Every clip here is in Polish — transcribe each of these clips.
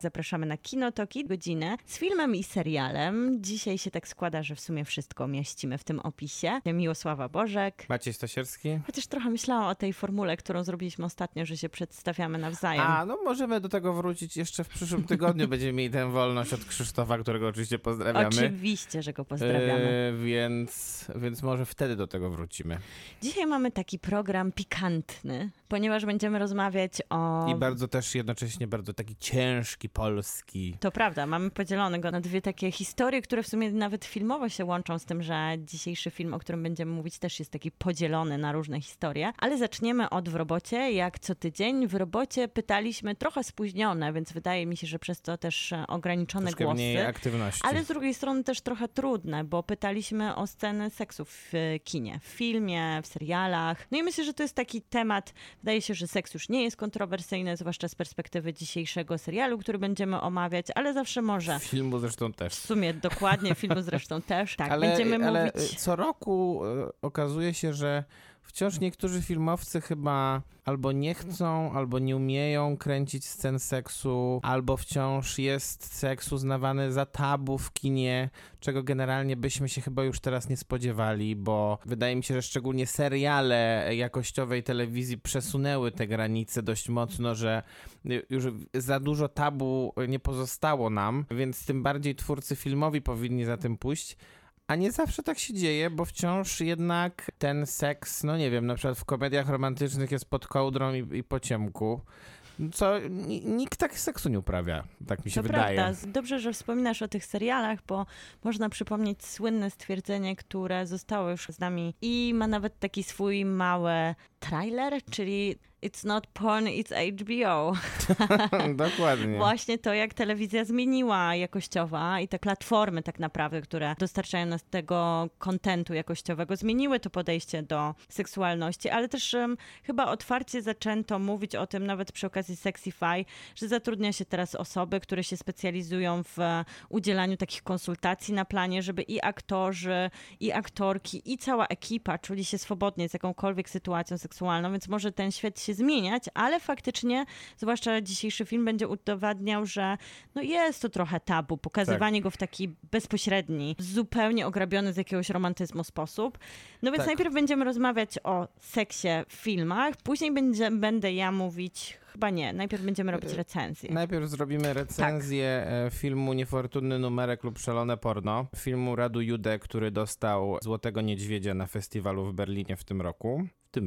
Zapraszamy na Kinotoki godzinę z filmem i serialem. Dzisiaj się tak składa, że w sumie wszystko mieścimy w tym opisie. Miłosława Bożek. Maciej Stasierski? Chociaż trochę myślałam o tej formule, którą zrobiliśmy ostatnio, że się przedstawiamy nawzajem. A, no możemy do tego wrócić jeszcze w przyszłym tygodniu. Będziemy mieli tę wolność od Krzysztofa, którego oczywiście pozdrawiamy. Oczywiście, że go pozdrawiamy. E, więc, więc może wtedy do tego wrócimy. Dzisiaj mamy taki program pikantny, ponieważ będziemy rozmawiać o... I bardzo też jednocześnie bardzo taki ciężki, polski. To prawda, mamy podzielone go na dwie takie historie, które w sumie nawet filmowo się łączą z tym, że dzisiejszy film, o którym będziemy mówić, też jest taki podzielony na różne historie. Ale zaczniemy od w robocie. Jak co tydzień w robocie pytaliśmy trochę spóźnione, więc wydaje mi się, że przez to też e, ograniczone Troszkę głosy. mniej aktywności. Ale z drugiej strony też trochę trudne, bo pytaliśmy o sceny seksu w e, kinie, w filmie, w serialach. No i myślę, że to jest taki temat, wydaje się, że seks już nie jest kontrowersyjny, zwłaszcza z perspektywy dzisiejszego serialu, który będziemy omawiać, ale zawsze może. Filmu zresztą też. W sumie dokładnie, filmu zresztą też. Tak, ale, będziemy ale mówić... co roku e, okazuje się, że wciąż niektórzy filmowcy chyba albo nie chcą, albo nie umieją kręcić scen seksu, albo wciąż jest seks uznawany za tabu w kinie, czego generalnie byśmy się chyba już teraz nie spodziewali, bo wydaje mi się, że szczególnie seriale jakościowej telewizji przesunęły te granice dość mocno, że już za dużo tabu nie pozostało nam, więc tym bardziej twórcy filmowi powinni za tym pójść. A nie zawsze tak się dzieje, bo wciąż jednak ten seks, no nie wiem, na przykład w komediach romantycznych jest pod kołdrą i, i po ciemku. Co ni- nikt tak seksu nie uprawia, tak mi się To wydaje. prawda. Dobrze, że wspominasz o tych serialach, bo można przypomnieć słynne stwierdzenie, które zostało już z nami i ma nawet taki swój mały trailer, czyli It's not porn, it's HBO. Dokładnie. Właśnie to, jak telewizja zmieniła jakościowa i te platformy tak naprawdę, które dostarczają nas tego kontentu jakościowego, zmieniły to podejście do seksualności, ale też um, chyba otwarcie zaczęto mówić o tym nawet przy okazji Sexify, że zatrudnia się teraz osoby, które się specjalizują w e, udzielaniu takich konsultacji na planie, żeby i aktorzy, i aktorki, i cała ekipa czuli się swobodnie z jakąkolwiek sytuacją seksualną, więc może ten świat się zmieniać, ale faktycznie, zwłaszcza dzisiejszy film będzie udowadniał, że no jest to trochę tabu, pokazywanie go w taki bezpośredni, zupełnie ograbiony z jakiegoś romantyzmu sposób. No więc Tak. najpierw będziemy rozmawiać o seksie w filmach, później będzie, będę ja mówić, chyba nie, najpierw będziemy robić recenzję. Najpierw zrobimy recenzję Tak. e, filmu Niefortunny numerek lub Szalone porno. Filmu Radu Jude, który dostał Złotego Niedźwiedzia na festiwalu w Berlinie w tym roku. W tym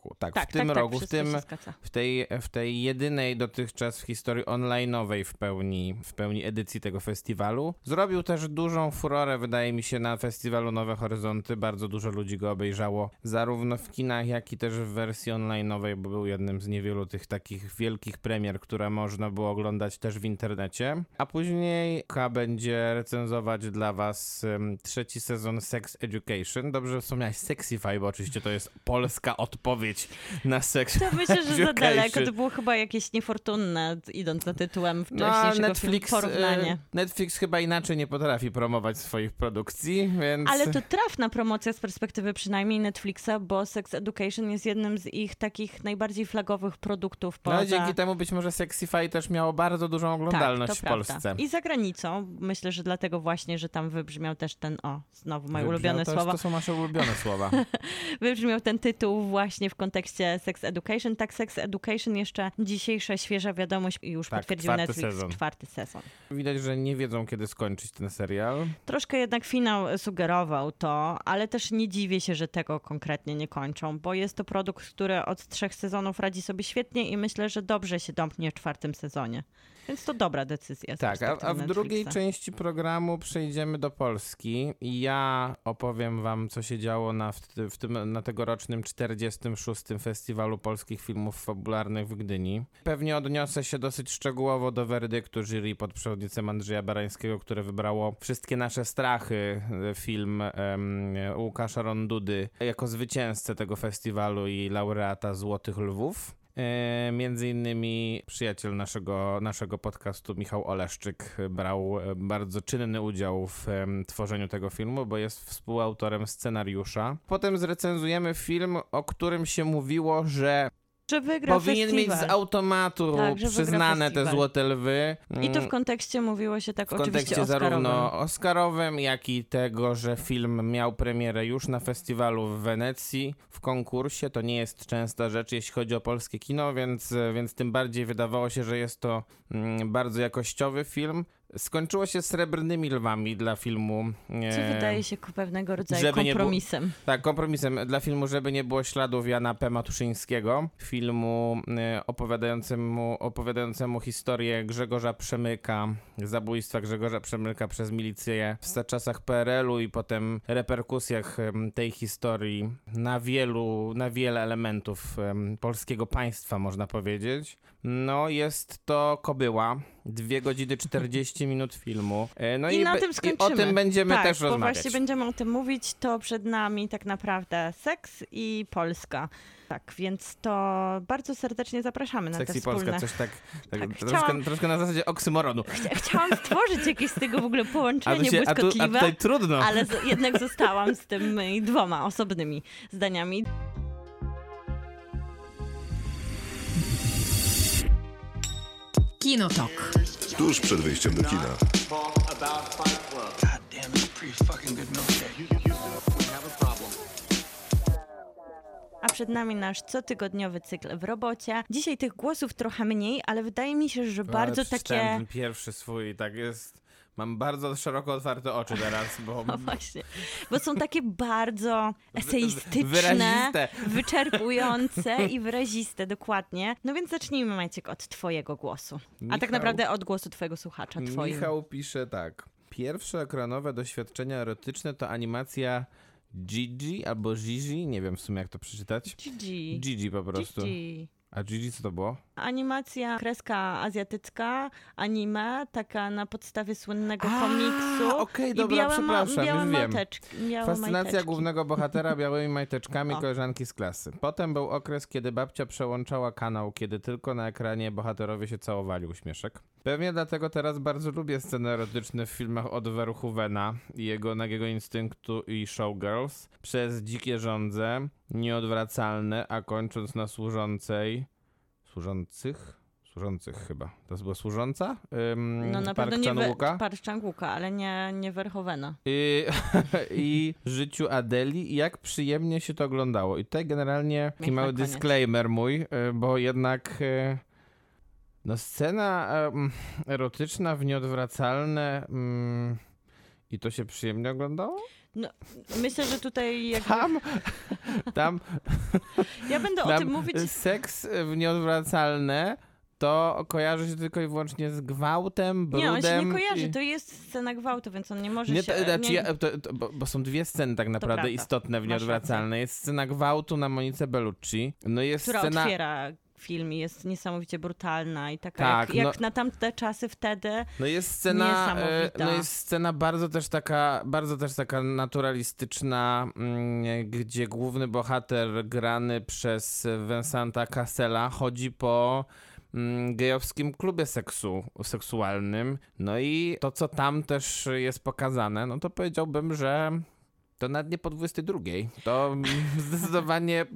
roku. Tak, tak, w tym tak, roku, tak, w wszystko tym się zgadza. w tej, w tej jedynej dotychczas w historii online'owej w pełni, w pełni edycji tego festiwalu. Zrobił też dużą furorę, wydaje mi się, na festiwalu Nowe Horyzonty. Bardzo dużo ludzi go obejrzało, zarówno w kinach, jak i też w wersji online'owej, bo był jednym z niewielu tych takich wielkich premier, które można było oglądać też w internecie. A później K będzie recenzować dla was em, trzeci sezon Sex Education. Dobrze wspomniałeś Sexify, bo oczywiście to jest polska odpowiedź na Sex To myślę, że za daleko. To było chyba jakieś niefortunne, idąc za tytułem No, wcześniejszego Netflix, filmu, porównanie. e, Netflix chyba inaczej nie potrafi promować swoich produkcji, więc... Ale to trafna promocja z perspektywy przynajmniej Netflixa, bo Sex Education jest jednym z ich takich najbardziej flagowych produktów poza... No dzięki temu być może Sexify też miało bardzo dużą oglądalność tak, w Polsce. Prawda. I za granicą. Myślę, że dlatego właśnie, że tam wybrzmiał też ten, o, znowu moje Wybrzmiał, ulubione słowa, To są nasze ulubione słowa. wybrzmiał ten tytuł właśnie w kontekście Sex Education. Tak, Sex Education jeszcze dzisiejsza świeża wiadomość i już Tak, potwierdził czwarty Netflix, sezon. czwarty sezon. Widać, że nie wiedzą, kiedy skończyć ten serial. Troszkę jednak finał sugerował to, ale też nie dziwię się, że tego konkretnie nie kończą, bo jest to produkt, który od trzech sezonów radzi sobie świetnie i myślę, że dobrze się domknie w czwartym sezonie. Więc to dobra decyzja. Tak, a, a w drugiej części programu przejdziemy do Polski i ja opowiem wam, co się działo na, w, w tym, na tegorocznym 46. Festiwalu Polskich Filmów Fabularnych w Gdyni. Pewnie odniosę się dosyć szczegółowo do werdyktu jury pod przewodnictwem Andrzeja Barańskiego, które wybrało Wszystkie nasze strachy, e, film em, Łukasza Rondudy, jako zwycięzcę tego festiwalu i laureata Złotych Lwów. E, między innymi przyjaciel naszego, naszego podcastu, Michał Oleszczyk, brał e, bardzo czynny udział w tworzeniu tego filmu, bo jest współautorem scenariusza. Potem zrecenzujemy film, o którym się mówiło, że Że wygra powinien mieć festiwal. z automatu Tak, przyznane te złote lwy. I to w Mm, kontekście mówiło się tak w oczywiście kontekście Oscarowym. zarówno Oscarowym, jak i tego, że film miał premierę już na festiwalu w Wenecji w konkursie. To nie jest częsta rzecz, jeśli chodzi o polskie kino, więc, więc tym bardziej wydawało się, że jest to mm, bardzo jakościowy film. Skończyło się srebrnymi lwami dla filmu. Co e, wydaje się pewnego rodzaju nie było- kompromisem. tak, kompromisem dla filmu, żeby nie było śladów Jana P. Matuszyńskiego, filmu e, opowiadającemu, opowiadającemu historię Grzegorza Przemyka, zabójstwa Grzegorza Przemyka przez milicję w czasach PRL-u i potem reperkusjach tej historii na wielu, na wiele elementów em, polskiego państwa, można powiedzieć. No, jest to Kobyła. Dwie godziny 40 minut filmu. E, No I na be- tym I o skończymy. tym będziemy tak, też bo rozmawiać. właśnie będziemy o tym mówić, to przed nami tak naprawdę seks i Polska. Tak, więc to bardzo serdecznie zapraszamy na Seks te i Polska, wspólne... coś tak, tak, Tak, troszkę, chciałam- troszkę na zasadzie oksymoronu. Chcia- Chciałam stworzyć jakieś z tego w ogóle połączenie się, a, tu, a błyskotliwe, tutaj trudno. ale z, jednak zostałam z tymi dwoma osobnymi zdaniami. Kinotok. Tuż przed wyjściem do kina. A przed nami nasz cotygodniowy cykl w robocie. Dzisiaj tych głosów trochę mniej, ale wydaje mi się, że bardzo takie... ten pierwszy swój, tak jest. Mam bardzo szeroko otwarte oczy teraz, bo No właśnie, bo są takie bardzo eseistyczne, wyraziste. wyczerpujące i wyraziste, dokładnie. No więc zacznijmy, Maciek, od twojego głosu. A tak Michał- naprawdę od głosu twojego słuchacza, twoim. Michał pisze tak. Pierwsze ekranowe doświadczenia erotyczne to animacja Gigi albo Gigi, nie wiem w sumie jak to przeczytać. Gigi. Gigi po prostu. Gigi. A Gigi co to było? Animacja, kreska azjatycka, anime, taka na podstawie słynnego A, komiksu. okej, I dobra, białe przepraszam, białe już wiem. Majteczki, Fascynacja majteczki. głównego bohatera białymi majteczkami O. koleżanki z klasy. Potem był okres, kiedy babcia przełączała kanał, kiedy tylko na ekranie bohaterowie się całowali uśmieszek. Pewnie dlatego teraz bardzo lubię sceny erotyczne w filmach od Verhoevena i jego nagiego instynktu i Showgirls. Przez dzikie żądze, nieodwracalne, a kończąc na służącej... Służących? Służących chyba. To było służąca? Ym, No na pewno nie Park Chan-wooka, ale nie, nie Verhoevena. I, I życiu Adeli i jak przyjemnie się to oglądało. I tutaj generalnie taki mały koniec. disclaimer mój, y, bo jednak y, no scena erotyczna w nieodwracalne mm, i to się przyjemnie oglądało? Myślę, że tutaj jakby, Tam, tam, ja będę o tam tym mówić seks w nieodwracalne to kojarzy się tylko i wyłącznie z gwałtem, brudem. Nie, on się nie kojarzy, i... to jest scena gwałtu, więc on nie może Nie, się... to, znaczy nie, to, to, bo, bo są dwie sceny tak naprawdę istotne w Masz nieodwracalne. Jest scena gwałtu na Monice Bellucci. No jest która scena... otwiera film i jest niesamowicie brutalna i taka Tak, jak, jak no- na tamte czasy wtedy. No jest scena, e, no jest scena bardzo też taka, bardzo też taka naturalistyczna, mm, gdzie główny bohater grany przez Vincenta Cassela chodzi po mm, gejowskim klubie seksu, seksualnym. No i to, co tam też jest pokazane, no to powiedziałbym, że to nawet nie po 22. To zdecydowanie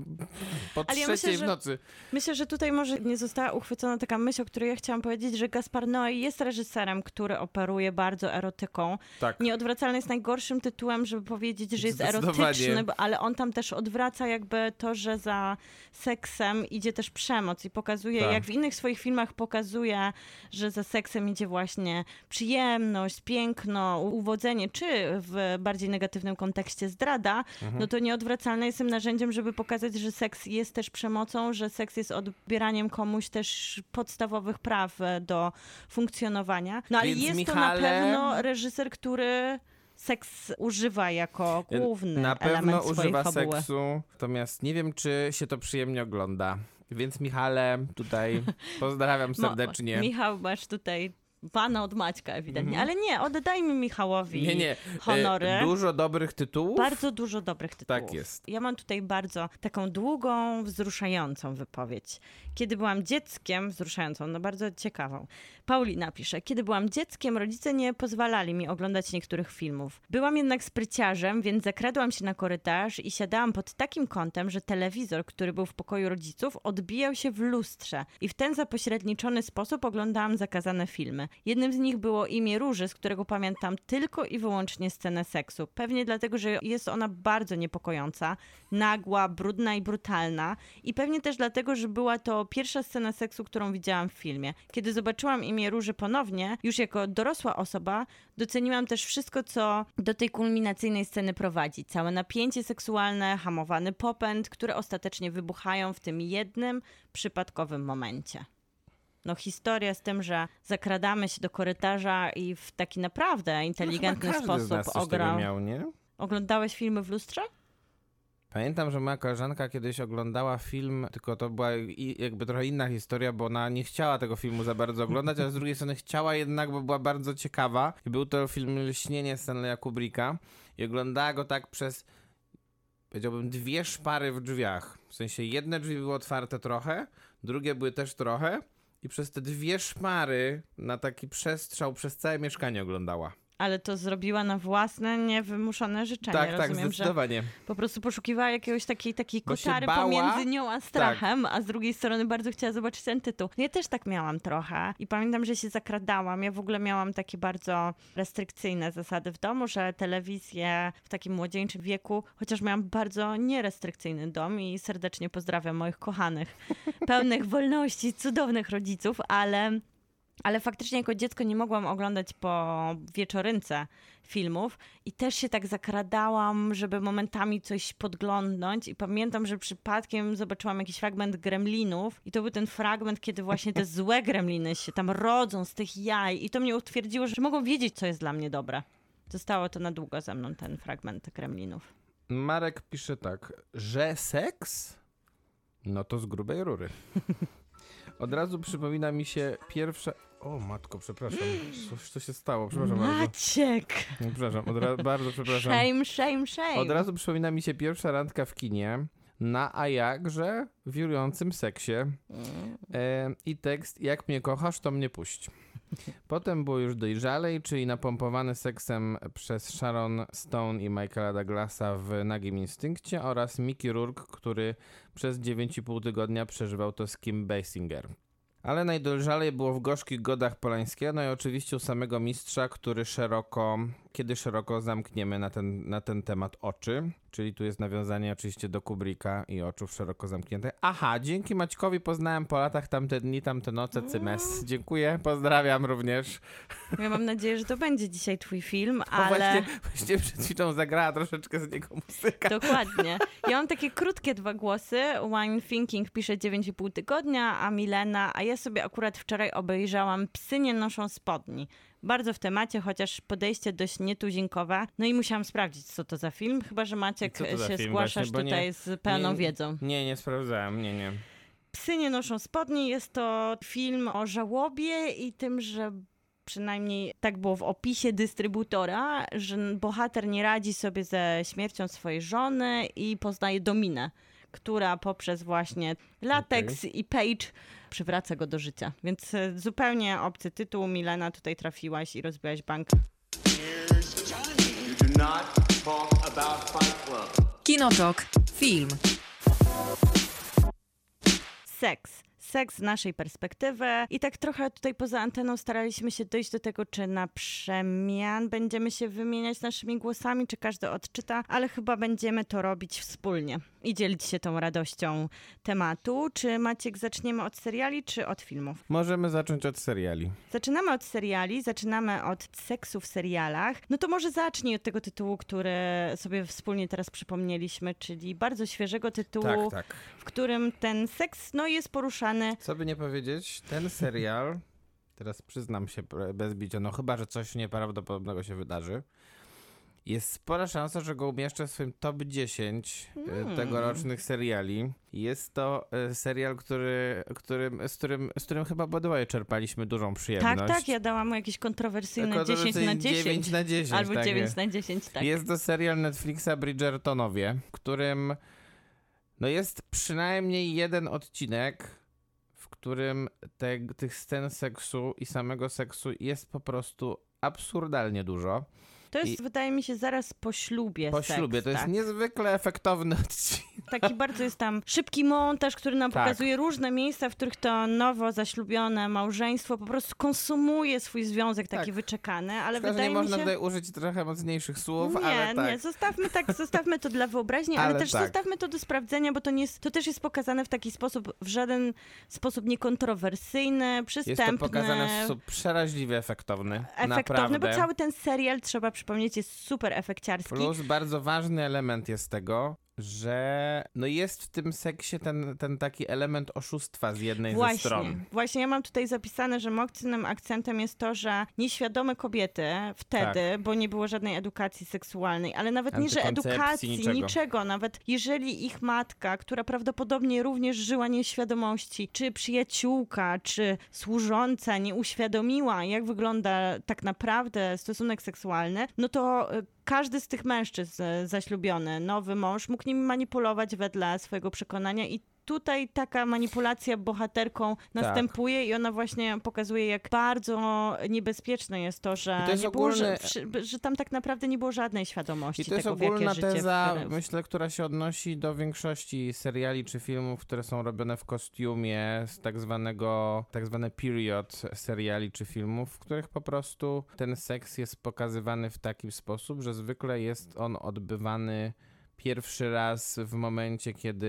po Ale ja trzeciej myślę, w że- nocy. Myślę, że tutaj może nie została uchwycona taka myśl, o której ja chciałam powiedzieć, że Gaspar Noé jest reżyserem, który operuje bardzo erotyką. Tak. Nieodwracalny jest najgorszym tytułem, żeby powiedzieć, że jest erotyczny, ale on tam też odwraca jakby to, że za seksem idzie też przemoc i pokazuje, Tak. jak w innych swoich filmach pokazuje, że za seksem idzie właśnie przyjemność, piękno, uwodzenie, czy w bardziej negatywnym kontekście zdrada, Mhm. no to nieodwracalne jest tym narzędziem, żeby pokazać, że seks jest też przemocą, że seks jest odbieraniem komuś też podstawowych praw e, do funkcjonowania. No ale Więc, jest Michale- to na pewno reżyser, który seks używa jako główny Na pewno używa fabuły. seksu, natomiast nie wiem, czy się to przyjemnie ogląda. Więc Michale, tutaj pozdrawiam Mo- serdecznie. Michał, masz tutaj Wana od Maćka ewidentnie. Ale nie, oddajmy Michałowi Mhm. Nie, nie. honory. E, dużo dobrych tytułów. Bardzo dużo dobrych tytułów. Tak jest. Ja mam tutaj bardzo taką długą, wzruszającą wypowiedź. Kiedy byłam dzieckiem, wzruszającą, no bardzo ciekawą. Paulina pisze, kiedy byłam dzieckiem, rodzice nie pozwalali mi oglądać niektórych filmów. Byłam jednak spryciarzem, więc zakradłam się na korytarz i siadałam pod takim kątem, że telewizor, który był w pokoju rodziców, odbijał się w lustrze i w ten zapośredniczony sposób oglądałam zakazane filmy. Jednym z nich było Imię Róży, z którego pamiętam tylko i wyłącznie scenę seksu. Pewnie dlatego, że jest ona bardzo niepokojąca, nagła, brudna i brutalna i pewnie też dlatego, że była to pierwsza scena seksu, którą widziałam w filmie. Kiedy zobaczyłam Imię Róży ponownie, już jako dorosła osoba, doceniłam też wszystko, co do tej kulminacyjnej sceny prowadzi. Całe napięcie seksualne, hamowany popęd, które ostatecznie wybuchają w tym jednym przypadkowym momencie. No historia z tym, że zakradamy się do korytarza i w taki naprawdę inteligentny No, każdy z sposób nas ograł. miał, nie? Oglądałeś filmy w lustrze? Pamiętam, że moja koleżanka kiedyś oglądała film, tylko to była jakby trochę inna historia, bo ona nie chciała tego filmu za bardzo oglądać, ale z drugiej strony chciała jednak, bo była bardzo ciekawa. I był to film Lśnienie Stanleya Kubricka i oglądała go tak przez, powiedziałbym, dwie szpary w drzwiach. W sensie jedne drzwi były otwarte trochę, drugie były też trochę i przez te dwie szpary na taki przestrzał przez całe mieszkanie oglądała. Ale to zrobiła na własne, niewymuszone życzenie. tak, tak, Rozumiem, że zdecydowanie. po prostu poszukiwała jakiegoś takiej, takiej kotary bała. Tak. pomiędzy nią a strachem, a z drugiej strony bardzo chciała zobaczyć ten tytuł. Ja też tak miałam trochę i pamiętam, że się zakradałam. Ja w ogóle miałam takie bardzo restrykcyjne zasady w domu, że telewizję w takim młodzieńczym wieku, chociaż miałam bardzo nierestrykcyjny dom i serdecznie pozdrawiam moich kochanych, pełnych wolności, cudownych rodziców, ale ale faktycznie jako dziecko nie mogłam oglądać po wieczorynce filmów i też się tak zakradałam, żeby momentami coś podglądnąć i pamiętam, że przypadkiem zobaczyłam jakiś fragment gremlinów i to był ten fragment, kiedy właśnie te złe gremliny się tam rodzą z tych jaj i to mnie utwierdziło, że mogą wiedzieć, co jest dla mnie dobre. Zostało to na długo ze mną, ten fragment gremlinów. Marek pisze tak, że seks? No to z grubej rury. Od razu przypomina mi się pierwsza... O matko, przepraszam. Coś co się stało, przepraszam bardzo. Maciek! Nie, Przepraszam, od ra- bardzo przepraszam. Shame, shame, shame. Od razu przypomina mi się pierwsza randka w kinie na a jakże wirującym seksie e, i tekst jak mnie kochasz, to mnie puść. Potem było już dojrzalej, czyli napompowany seksem przez Sharon Stone i Michaela Douglasa w Nagim Instynkcie oraz Mickey Rourke, który przez 9,5 tygodnia przeżywał to z Kim Basinger. Ale najdolżalej było w gorzkich godach Polańskiego, no i oczywiście u samego mistrza, który szeroko, kiedy szeroko zamkniemy na ten, na ten temat oczy. Czyli tu jest nawiązanie oczywiście do Kubricka i oczów szeroko zamkniętych. Aha, dzięki Maćkowi poznałem po latach tamte dni, tamte noce, cymes. Dziękuję, pozdrawiam również. Ja mam nadzieję, że to będzie dzisiaj twój film, ale... właśnie, właśnie przed chwilą zagrała troszeczkę z niego muzyka. Dokładnie. Ja mam takie krótkie dwa głosy. Wine Thinking pisze 9,5 tygodnia, a Milena, a ja sobie akurat wczoraj obejrzałam Psy nie noszą spodni. Bardzo w temacie, chociaż podejście dość nietuzinkowe. No i musiałam sprawdzić, co to za film, chyba że Maciek się zgłaszasz właśnie, tutaj nie- z pełną nie- wiedzą. Nie, nie sprawdzałem, nie, nie. Psy nie noszą spodni jest to film o żałobie i tym, że przynajmniej tak było w opisie dystrybutora, że bohater nie radzi sobie ze śmiercią swojej żony i poznaje Dominę, która poprzez właśnie lateks i Page przywraca go do życia. Więc e, zupełnie obcy tytuł. Milena, tutaj trafiłaś i rozbiłaś bank. Kinotok. Film. seks. Seks z naszej perspektywy. I tak trochę tutaj poza anteną staraliśmy się dojść do tego, czy na przemian będziemy się wymieniać naszymi głosami, czy każdy odczyta, ale chyba będziemy to robić wspólnie i dzielić się tą radością tematu. Czy Maciek zaczniemy od seriali, czy od filmów? Możemy zacząć od seriali. Zaczynamy od seriali, zaczynamy od seksu w serialach. No to może zacznij od tego tytułu, który sobie wspólnie teraz przypomnieliśmy, czyli bardzo świeżego tytułu, Tak, tak. w którym ten seks no, jest poruszany Co by nie powiedzieć, ten serial, teraz przyznam się bez bicia, no chyba, że coś nieprawdopodobnego się wydarzy, Jest spora szansa, że go umieszczę w swoim top 10 hmm. tegorocznych seriali. Jest to e, serial, który, którym, z, którym, z którym chyba obydwoje czerpaliśmy dużą przyjemność. Tak, tak, ja dałam mu jakieś kontrowersyjne 10 na 10. 9 na 10. Albo tak 9 jest. na 10, tak. Jest to serial Netflixa Bridgertonowie, w którym no jest przynajmniej jeden odcinek, w którym te, tych scen seksu i samego seksu jest po prostu absurdalnie dużo. To jest, I wydaje mi się, zaraz po ślubie. Po seks, ślubie. To tak. jest niezwykle efektowny odcinek. Taki bardzo jest tam szybki montaż, który nam Tak. pokazuje różne miejsca, w których to nowo zaślubione małżeństwo po prostu konsumuje swój związek taki Tak. wyczekany, ale Szkoda, wydaje nie mi można się... tutaj użyć trochę mocniejszych słów, nie, ale tak. nie, zostawmy tak, zostawmy to dla wyobraźni, ale, Ale też tak. zostawmy to do sprawdzenia, bo to, nie jest, to też jest pokazane w taki sposób, w żaden sposób niekontrowersyjny, Jest przystępny. to pokazane w sposób przeraźliwie efektowny. Efektowny, Naprawdę. bo cały ten serial, trzeba przypomnieć, jest super efekciarski. Plus bardzo ważny element jest tego, że no jest w tym seksie ten, ten taki element oszustwa z jednej ze Właśnie, stron. właśnie ja mam tutaj zapisane, że mocnym akcentem jest to, że nieświadome kobiety wtedy, Tak. bo nie było żadnej edukacji seksualnej, ale nawet nie, że edukacji, niczego. niczego. nawet jeżeli ich matka, która prawdopodobnie również żyła nieświadomości, czy przyjaciółka, czy służąca nie uświadomiła, jak wygląda tak naprawdę stosunek seksualny, no to y, każdy z tych mężczyzn e, zaślubiony, nowy mąż, mógł nimi manipulować wedle swojego przekonania i tutaj taka manipulacja bohaterką Tak. następuje i ona właśnie pokazuje, jak bardzo niebezpieczne jest to, że, I to jest nie było, że, że, tam tak naprawdę nie było żadnej świadomości I to jest tego, w jakie ogólna teza, myślę, która się odnosi do większości seriali czy filmów, które są robione w kostiumie z tak zwanego, tak zwane period seriali czy filmów, w których po prostu ten seks jest pokazywany w taki sposób, że zwykle jest on odbywany pierwszy raz w momencie, kiedy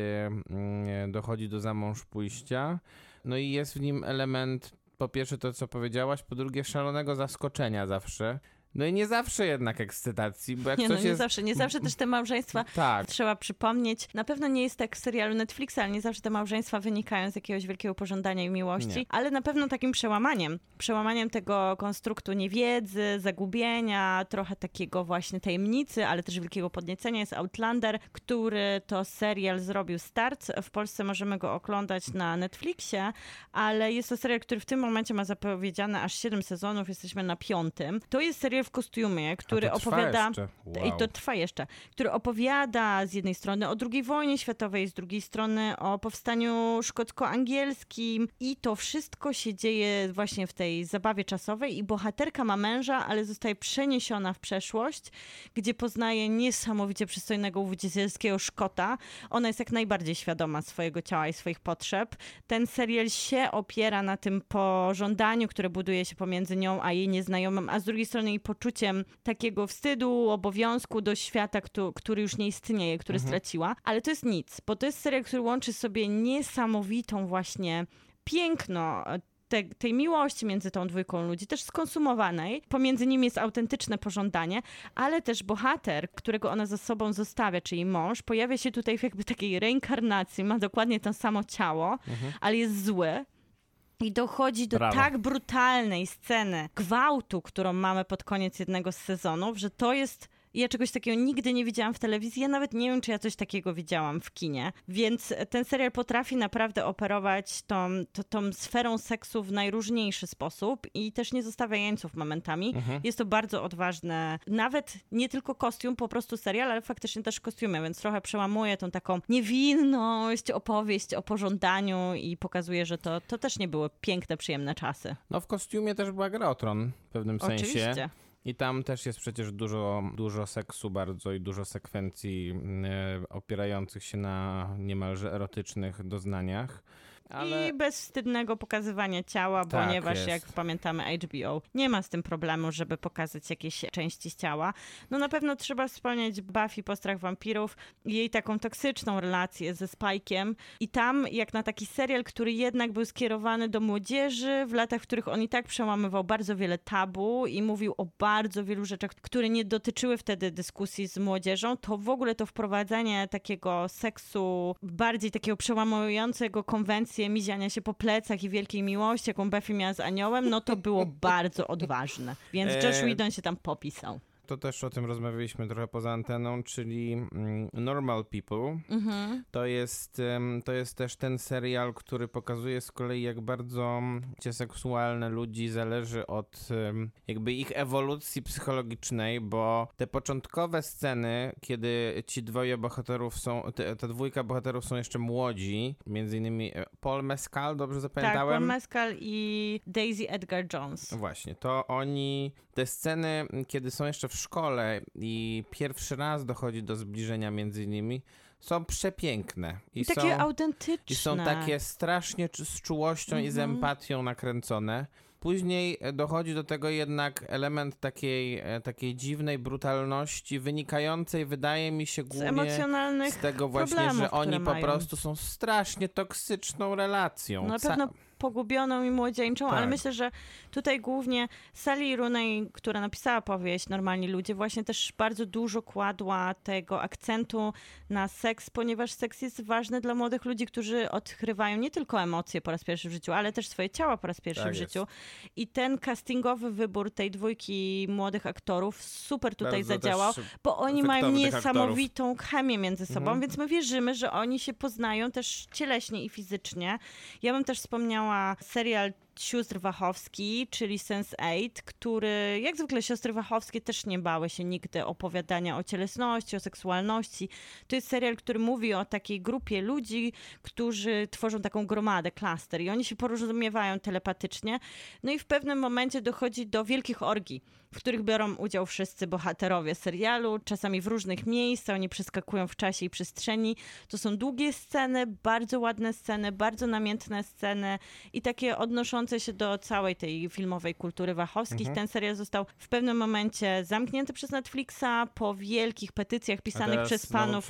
mm, dochodzi do zamąż pójścia. No i jest w nim element, po pierwsze to, co powiedziałaś, po drugie szalonego zaskoczenia zawsze. No i nie zawsze jednak ekscytacji, bo jak Nie, no, nie jest... zawsze, nie zawsze też te małżeństwa Tak, Trzeba przypomnieć, na pewno nie jest tak w serialu Netflixa, ale nie zawsze te małżeństwa wynikają z jakiegoś wielkiego pożądania i miłości, Nie. ale na pewno takim przełamaniem, przełamaniem tego konstruktu niewiedzy, zagubienia, trochę takiego właśnie tajemnicy, ale też wielkiego podniecenia jest Outlander, który to serial zrobił start. W Polsce możemy go oglądać na Netflixie, ale jest to serial, który w tym momencie ma zapowiedziane aż 7 sezonów, jesteśmy na piątym. To jest serial w kostiumie, który opowiada... jeszcze. I Wow. to trwa jeszcze, który opowiada z jednej strony o II wojnie światowej, z drugiej strony o powstaniu szkocko-angielskim i to wszystko się dzieje właśnie w tej zabawie czasowej i bohaterka ma męża, ale zostaje przeniesiona w przeszłość, gdzie poznaje niesamowicie przystojnego uwodzicielskiego Szkota. Ona jest jak najbardziej świadoma swojego ciała i swoich potrzeb. Ten serial się opiera na tym pożądaniu, które buduje się pomiędzy nią a jej nieznajomym, a z drugiej strony jej poczuciem takiego wstydu, obowiązku do świata, któ- który już nie istnieje, który straciła. Ale to jest nic, bo to jest serial, który łączy sobie niesamowitą właśnie piękno e, te, tej miłości między tą dwójką ludzi, też skonsumowanej. Pomiędzy nimi jest autentyczne pożądanie, ale też bohater, którego ona ze sobą zostawia, czyli mąż, pojawia się tutaj w jakby takiej reinkarnacji, ma dokładnie to samo ciało, ale jest zły. I dochodzi do Brawo. tak brutalnej sceny gwałtu, którą mamy pod koniec jednego z sezonów, że to jest. Ja czegoś takiego nigdy nie widziałam w telewizji. Ja nawet nie wiem, czy ja coś takiego widziałam w kinie. Więc ten serial potrafi naprawdę operować tą, to, tą sferą seksu w najróżniejszy sposób i też nie zostawia jeńców momentami. Jest to bardzo odważne. Nawet nie tylko kostium, po prostu serial, ale faktycznie też kostiumy, więc trochę przełamuje tą taką niewinność, opowieść o pożądaniu i pokazuje, że to, to też nie były piękne, przyjemne czasy. No w kostiumie też była gra o tron w pewnym sensie. Oczywiście. I tam też jest przecież dużo, dużo seksu bardzo i dużo sekwencji e, opierających się na niemalże erotycznych doznaniach. Ale I bezwstydnego pokazywania ciała, Tak ponieważ jest. jak pamiętamy HBO nie ma z tym problemu, żeby pokazać jakieś części ciała. No na pewno trzeba wspomnieć Buffy Postrach Wampirów i jej taką toksyczną relację ze Spike'iem i tam jak na taki serial, który jednak był skierowany do młodzieży w latach, w których on i tak przełamywał bardzo wiele tabu i mówił o bardzo wielu rzeczach, które nie dotyczyły wtedy dyskusji z młodzieżą, to w ogóle to wprowadzenie takiego seksu bardziej takiego przełamującego konwencję miziania się po plecach i wielkiej miłości, jaką Buffy miała z aniołem, no to było bardzo odważne. Więc Josh E, Whedon się tam popisał. To też o tym rozmawialiśmy trochę poza anteną, czyli mm, Normal People. Mhm. To jest, to jest też ten serial, który pokazuje z kolei, jak bardzo cię seksualne ludzi zależy od jakby ich ewolucji psychologicznej, bo te początkowe sceny, kiedy ci dwoje bohaterów są, te, ta dwójka bohaterów są jeszcze młodzi, między innymi e, Paul Mescal, dobrze Tak, zapamiętałem? Paul Mescal i Daisy Edgar Jones. Właśnie, to oni, te sceny, kiedy są jeszcze w szkole i pierwszy raz dochodzi do zbliżenia między nimi, są przepiękne. I, I takie są, autentyczne. I są takie strasznie z czułością i z Mhm. empatią nakręcone. Później e, dochodzi do tego jednak element takiej, e, takiej dziwnej brutalności, wynikającej, wydaje mi się, z głównie emocjonalnych z tego właśnie, że oni po mają. prostu są strasznie toksyczną relacją. Na pewno pogubioną i młodzieńczą, ale Tak. myślę, że tutaj głównie Sally Rooney, która napisała powieść Normalni Ludzie, właśnie też bardzo dużo kładła tego akcentu na seks, ponieważ seks jest ważny dla młodych ludzi, którzy odkrywają nie tylko emocje po raz pierwszy w życiu, ale też swoje ciała po raz pierwszy Tak w jest. życiu. I ten castingowy wybór tej dwójki młodych aktorów super tutaj Bardzo zadziałał, bo oni mają niesamowitą chemię między sobą, Mhm. więc my wierzymy, że oni się poznają też cieleśnie i fizycznie. Ja bym też wspomniała serial sióstr Wachowski, czyli Sense8, który, jak zwykle siostry Wachowskie też nie bały się nigdy opowiadania o cielesności, o seksualności. To jest serial, który mówi o takiej grupie ludzi, którzy tworzą taką gromadę, klaster i oni się porozumiewają telepatycznie. No i w pewnym momencie dochodzi do wielkich orgii, w których biorą udział wszyscy bohaterowie serialu, czasami w różnych miejscach, oni przeskakują w czasie i przestrzeni. To są długie sceny, bardzo ładne sceny, bardzo namiętne sceny i takie odnoszące się do całej tej filmowej kultury wachowskich. Mhm. Ten serial został w pewnym momencie zamknięty przez Netflixa po wielkich petycjach pisanych przez panów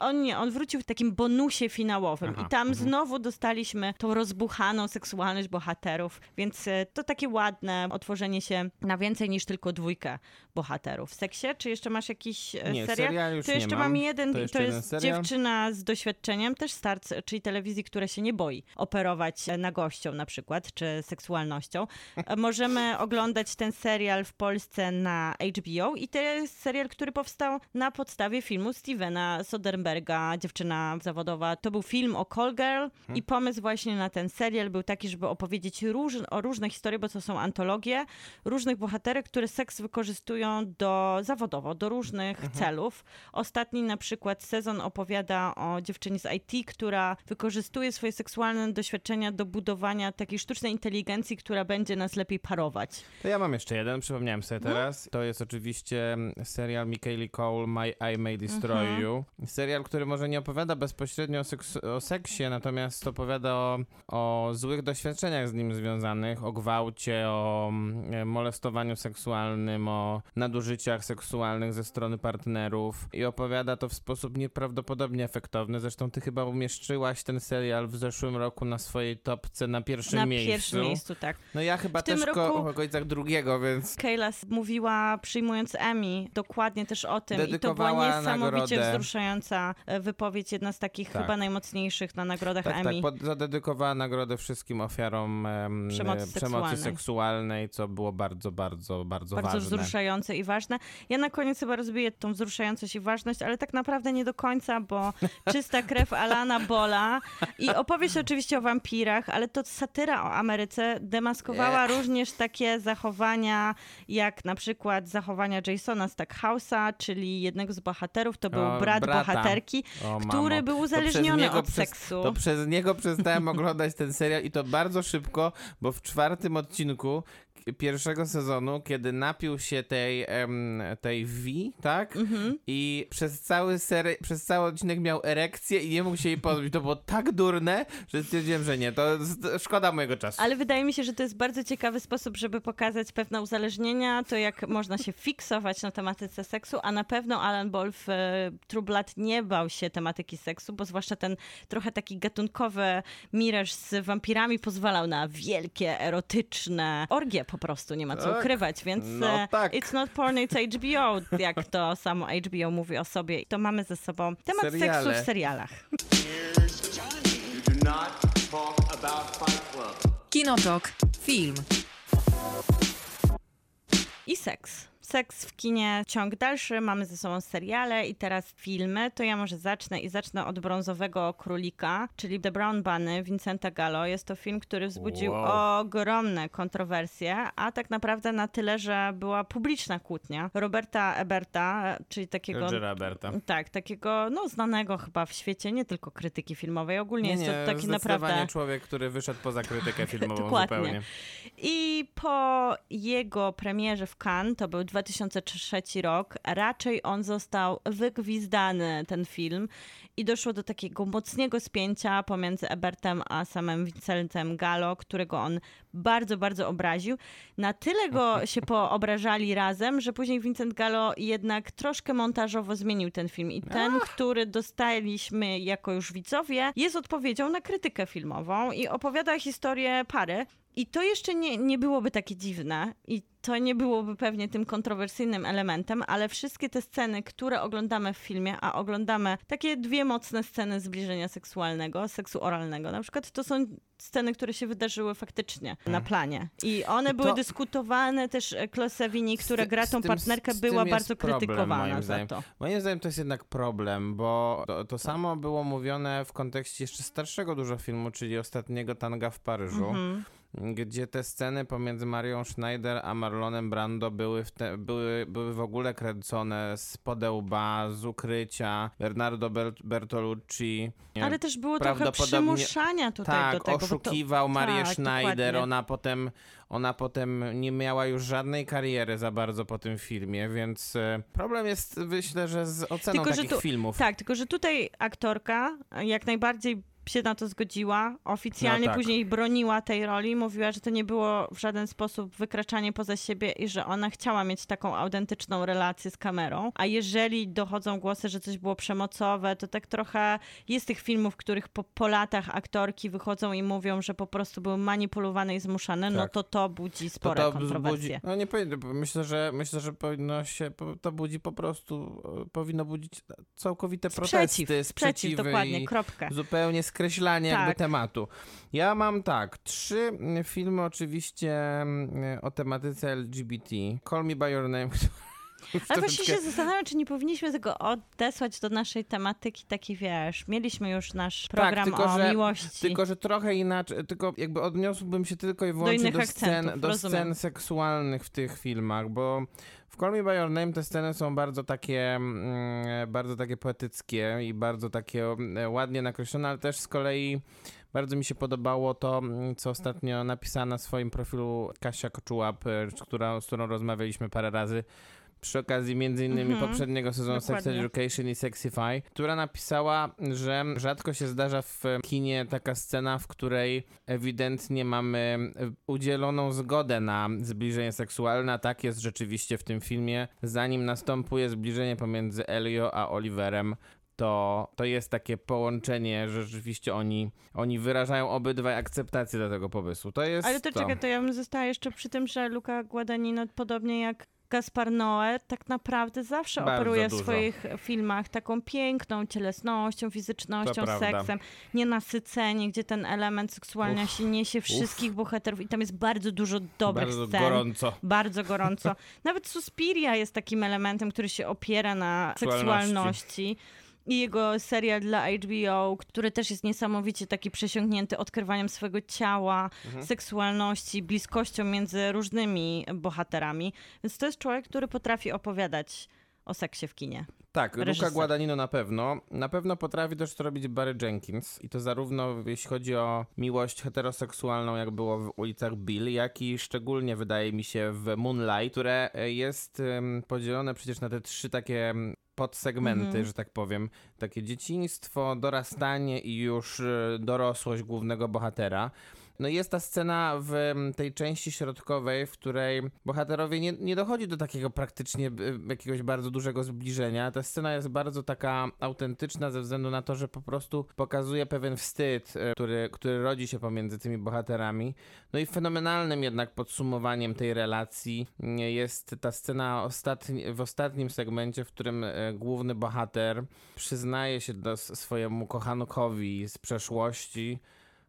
On nie, on wrócił w takim bonusie finałowym Aha, i tam mhm. znowu dostaliśmy tą rozbuchaną seksualność bohaterów, więc e, to takie ładne otworzenie się na więcej niż tylko dwójkę bohaterów. W seksie, czy jeszcze masz jakiś e, Nie, serial? już to jeszcze mam. mam jeden, To to jest serial. dziewczyna z doświadczeniem, też start, czyli telewizji, która się nie boi operować e, nagością na przykład, czy seksualnością. E, Możemy oglądać ten serial w Polsce na HBO i to jest serial, który powstał na podstawie filmu Stevena Soderberga, Dziewczyna zawodowa. To był film o Call Girl i pomysł właśnie na ten serial był taki, żeby opowiedzieć róż, o różne historie, bo to są antologie różnych bohaterek, które seks wykorzystują do zawodowo, do różnych celów. Ostatni na przykład sezon opowiada o dziewczynie z IT, która wykorzystuje swoje seksualne doświadczenia do budowania takiej sztucznej inteligencji, która będzie nas lepiej parować. To ja mam jeszcze jeden, przypomniałem No. sobie teraz. To jest oczywiście mm, serial Michaeli Cole, My I May Destroy Mhm. You. Serial, który może nie opowiada bezpośrednio o, seks- o seksie, natomiast opowiada o, o złych doświadczeniach z nim związanych, o gwałcie, o mm, molestowaniu seksualnym, o nadużyciach seksualnych ze strony partnerów i opowiada to w sposób nieprawdopodobnie efektowny. Zresztą ty chyba umieszczyłaś ten serial w zeszłym roku na swojej topce na pierwszym na miejscu. Pierwszym miejscu, tak. No ja chyba W tym też ko- roku- okolicach drugiego, więc Kayla mówiła, przyjmując Emmy, dokładnie też o tym. I to była niesamowicie nagrodę. wzruszająca e, wypowiedź, jedna z takich Tak. chyba najmocniejszych na nagrodach tak, Emmy. tak, zadedykowała nagrodę wszystkim ofiarom em, Przemocy e, seksualnej. seksualnej, co było bardzo, bardzo, bardzo, bardzo ważne. wzruszające i ważne. Ja na koniec chyba rozbiję tą wzruszającość i ważność, ale tak naprawdę nie do końca, bo czysta krew Alana Bola i opowieść oczywiście o wampirach, ale to satyra o Ameryce demaskowała również takie zachowania, jak na przykład zachowania Jasona Stackhouse'a, czyli jednego z bohaterów, to był O, brat brata. bohaterki, O, który mamo. był uzależniony od przez- seksu. To przez niego przestałem oglądać ten serial i to bardzo szybko, bo w czwartym odcinku pierwszego sezonu, kiedy napił się tej, em, tej V, tak? Mhm. I przez cały seri- przez cały odcinek miał erekcję i nie mógł się jej pozbyć. To było tak durne, że stwierdziłem, że nie, to szkoda mojego czasu. Ale wydaje mi się, że to jest bardzo ciekawy sposób, żeby pokazać pewne uzależnienia, to jak można się fiksować na tematyce seksu, a na pewno Alan Ball w e, True Blood nie bał się tematyki seksu, bo zwłaszcza ten trochę taki gatunkowy miraż z wampirami pozwalał na wielkie, erotyczne orgie po prostu, nie ma co Tak. ukrywać, więc No e, tak. it's not porn, it's HBO, jak to samo HBO mówi o sobie. To mamy ze sobą temat Seriale. seksu w serialach. Kinotok. Film. I seks. Seks w kinie, ciąg dalszy, mamy ze sobą seriale i teraz filmy, to ja może zacznę i zacznę od Brązowego Królika, czyli The Brown Bunny Vincenta Gallo. Jest to film, który wzbudził Wow. ogromne kontrowersje, a tak naprawdę na tyle, że była publiczna kłótnia. Roberta Eberta, czyli takiego... Rogera Alberta. Tak, takiego no, znanego chyba w świecie, nie tylko krytyki filmowej. Ogólnie Nie, jest nie, to taki naprawdę. człowiek, który wyszedł poza krytykę filmową Dokładnie. zupełnie. I po jego premierze w Cannes, to był 2003 rok, raczej on został wygwizdany, ten film, i doszło do takiego mocnego spięcia pomiędzy Ebertem a samym Vincentem Gallo, którego on bardzo, bardzo obraził. Na tyle go się poobrażali razem, że później Vincent Gallo jednak troszkę montażowo zmienił ten film. I ten, który dostaliśmy jako już widzowie, jest odpowiedzią na krytykę filmową i opowiada historię pary. I to jeszcze nie, nie byłoby takie dziwne i to nie byłoby pewnie tym kontrowersyjnym elementem, ale wszystkie te sceny, które oglądamy w filmie, a oglądamy takie dwie mocne sceny zbliżenia seksualnego, seksu oralnego, na przykład to są sceny, które się wydarzyły faktycznie na planie. I one I były to- dyskutowane, też Claire Sevigny, która gra tą tym- partnerkę, była bardzo problem, krytykowana moim za zdaniem. to. Moim zdaniem to jest jednak problem, bo to, to samo było mówione w kontekście jeszcze starszego dużo filmu, czyli ostatniego Tanga w Paryżu. Mhm. Gdzie te sceny pomiędzy Marią Schneider a Marlonem Brando były w, te, były, były w ogóle kręcone z podełba, z ukrycia. Bernardo Ber- Bertolucci. Ale też było trochę przymuszania tutaj tak, do tego. bo to- oszukiwał Marię tak, Schneider. dokładnie. Ona potem, ona potem nie miała już żadnej kariery za bardzo po tym filmie, więc e, problem jest, myślę, że z oceną Tylko, takich tu- filmów. Tak, tylko że tutaj aktorka jak najbardziej się na to zgodziła, oficjalnie No tak. później broniła tej roli, mówiła, że to nie było w żaden sposób wykraczanie poza siebie i że ona chciała mieć taką autentyczną relację z kamerą, a jeżeli dochodzą głosy, że coś było przemocowe, to tak trochę jest tych filmów, w których po, po latach aktorki wychodzą i mówią, że po prostu były manipulowane i zmuszane, no Tak. to to budzi To spore to kontrowersje. budzi, no nie powinno, myślę, że myślę, że powinno się, to budzi po prostu, e, powinno budzić całkowite protesty, Sprzeciw, sprzeciw, sprzeciwy dokładnie, i kropkę. zupełnie skreślanie jakby Tak. tematu. Ja mam tak, trzy mm, filmy oczywiście mm, o tematyce LGBT. Call Me By Your Name. Ale właśnie się zastanawiam, czy nie powinniśmy tego odesłać do naszej tematyki takiej, wiesz, mieliśmy już nasz program Tak, tylko, o że- miłości. Tylko, że trochę inaczej, tylko jakby odniósłbym się tylko i wyłącznie innych do, scen, do scen seksualnych w tych filmach, bo w Call Me By Your Name te sceny są bardzo takie, mm, bardzo takie poetyckie i bardzo takie mm, ładnie nakreślone, ale też z kolei bardzo mi się podobało to, mm, co ostatnio napisała na swoim profilu Kasia Koczułap, e, która, z którą rozmawialiśmy parę razy przy okazji między innymi Mhm. poprzedniego sezonu Sex Dokładnie. Education i Sexify, która napisała, że rzadko się zdarza w kinie taka scena, w której ewidentnie mamy udzieloną zgodę na zbliżenie seksualne, a tak jest rzeczywiście w tym filmie. Zanim następuje zbliżenie pomiędzy Elio a Oliverem, to, to jest takie połączenie, że rzeczywiście oni, oni wyrażają obydwaj akceptację do tego pomysłu. To jest Ale to to. czekaj, to ja bym została jeszcze przy tym, że Luca Guadagnino, podobnie jak Gaspar Noé, tak naprawdę zawsze Bardzo operuje w dużo. swoich filmach taką piękną cielesnością, fizycznością, To seksem, nienasycenie, gdzie ten element seksualny się niesie wszystkich bohaterów i tam jest bardzo dużo dobrych Bardzo scen. gorąco. Bardzo gorąco. Nawet Suspiria jest takim elementem, który się opiera na Seksualności. seksualności. I jego serial dla HBO, który też jest niesamowicie taki przesiąknięty odkrywaniem swojego ciała, Mhm. seksualności, bliskością między różnymi bohaterami. Więc to jest człowiek, który potrafi opowiadać o seksie w kinie. Tak, reżyser. Guadagnino na pewno. Na pewno potrafi też to robić Barry Jenkins i to zarówno jeśli chodzi o miłość heteroseksualną, jak było w ulicach Bill, jak i szczególnie wydaje mi się w Moonlight, które e, jest podzielone przecież na te trzy takie podsegmenty, Mhm. że tak powiem. Takie dzieciństwo, dorastanie i już e, dorosłość głównego bohatera. No jest ta scena w em, tej części środkowej, w której bohaterowie nie, nie dochodzi do takiego praktycznie e, jakiegoś bardzo dużego zbliżenia. Ta scena jest bardzo taka autentyczna ze względu na to, że po prostu pokazuje pewien wstyd, e, który, który rodzi się pomiędzy tymi bohaterami. No i fenomenalnym jednak podsumowaniem tej relacji nie jest ta scena ostatni, w ostatnim segmencie, w którym główny bohater przyznaje się do swojemu kochankowi z przeszłości,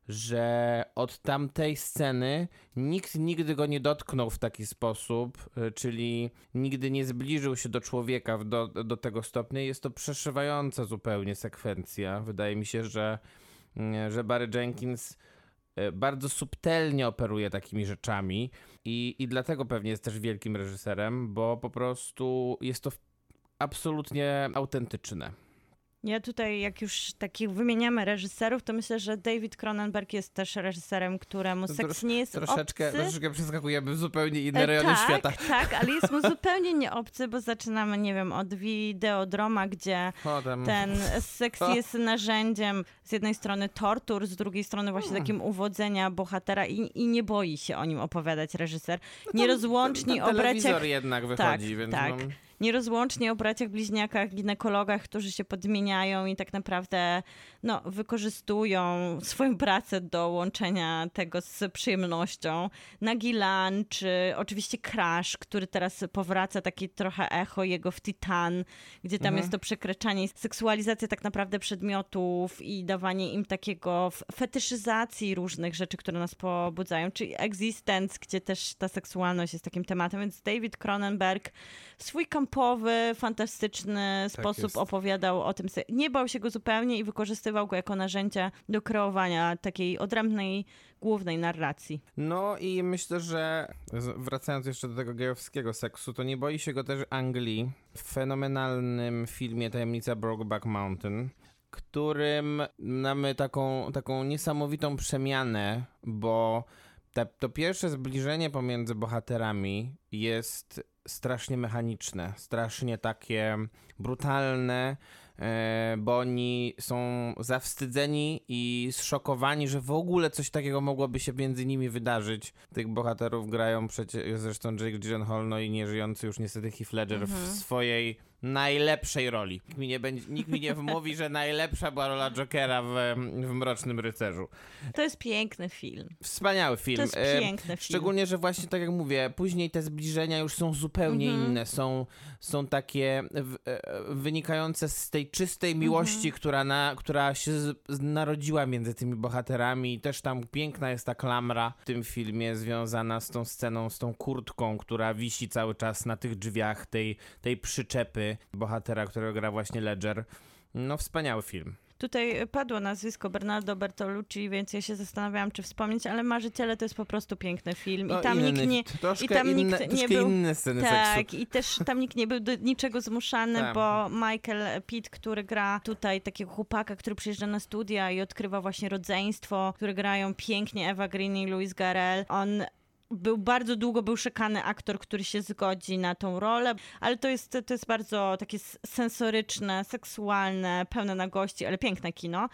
że od tamtej sceny nikt nigdy go nie dotknął w taki sposób, y, czyli nigdy nie zbliżył się do człowieka do, do tego stopnia. Jest to przeszywająca zupełnie sekwencja. Wydaje mi się, że, mm, że Barry Jenkins y, bardzo subtelnie operuje takimi rzeczami i, i dlatego pewnie jest też wielkim reżyserem, bo po prostu jest to absolutnie autentyczne. Ja tutaj, jak już takich wymieniamy reżyserów, to myślę, że David Cronenberg jest też reżyserem, któremu To seks nie jest Troszeczkę, obcy. troszeczkę przeskakujemy w zupełnie inne E, rejony tak, świata. Tak, ale jest mu zupełnie nie obcy, bo zaczynamy, nie wiem, od wideodroma, gdzie O, tam... ten seks jest narzędziem z jednej strony tortur, z drugiej strony właśnie Hmm. takim uwodzenia bohatera i, i nie boi się o nim opowiadać reżyser. No Nierozłączni ten telewizor braciach jednak wychodzi, Tak, więc tak. no, nierozłącznie o braciach bliźniakach, ginekologach, którzy się podmieniają i tak naprawdę no, wykorzystują swoją pracę do łączenia tego z przyjemnością. Nagi Lunch, oczywiście Crash, który teraz powraca, taki trochę echo jego w Titan, gdzie tam jest to przekraczanie, seksualizacja tak naprawdę przedmiotów i dawanie im takiego fetyszyzacji różnych rzeczy, które nas pobudzają, czyli Existence, gdzie też ta seksualność jest takim tematem, więc David Cronenberg swój kampowy, fantastyczny sposób jest. opowiadał o tym. Nie bał się go zupełnie i wykorzystywał go jako narzędzie do kreowania takiej odrębnej, głównej narracji. no i myślę, że wracając jeszcze do tego gejowskiego seksu, to nie boi się go też Anglii w fenomenalnym filmie Tajemnica Brokeback Mountain, którym mamy taką, taką niesamowitą przemianę, bo te, to pierwsze zbliżenie pomiędzy bohaterami jest strasznie mechaniczne, strasznie takie brutalne, e, bo oni są zawstydzeni i zszokowani, że w ogóle coś takiego mogłoby się między nimi wydarzyć. Tych bohaterów grają przecież zresztą Jake Gyllenhaal, no i nieżyjący już niestety Heath Ledger w swojej najlepszej roli. Nikt mi nie, będzie, nikt mi nie wmówi, że najlepsza była rola Jokera w, w Mrocznym Rycerzu. To jest piękny film. Wspaniały film. To jest E, piękny film. Szczególnie, że właśnie tak jak mówię, później te zbliżenia już są zupełnie Mhm. inne. Są, są takie w, e, wynikające z tej czystej miłości, Mhm. która, na, która się z, narodziła między tymi bohaterami. Też tam piękna jest ta klamra w tym filmie związana z tą sceną, z tą kurtką, która wisi cały czas na tych drzwiach tej, tej przyczepy bohatera, którego gra właśnie Ledger. No, wspaniały film. Tutaj padło nazwisko Bernardo Bertolucci, więc ja się zastanawiałam, czy wspomnieć, ale Marzyciele to jest po prostu piękny film. No, I tam inny, nikt nie. i tam inne, nikt nie był- inne sceny seksu. Tak, i też tam nikt nie był do niczego zmuszany, Tak. bo Michael Pitt, który gra tutaj takiego chłopaka, który przyjeżdża na studia i odkrywa właśnie rodzeństwo, które grają pięknie Eva Green i Louis Garrel. On był bardzo długo był szukany aktor, który się zgodzi na tą rolę, ale to jest, to jest bardzo takie sensoryczne, seksualne, pełne nagości, ale piękne kino.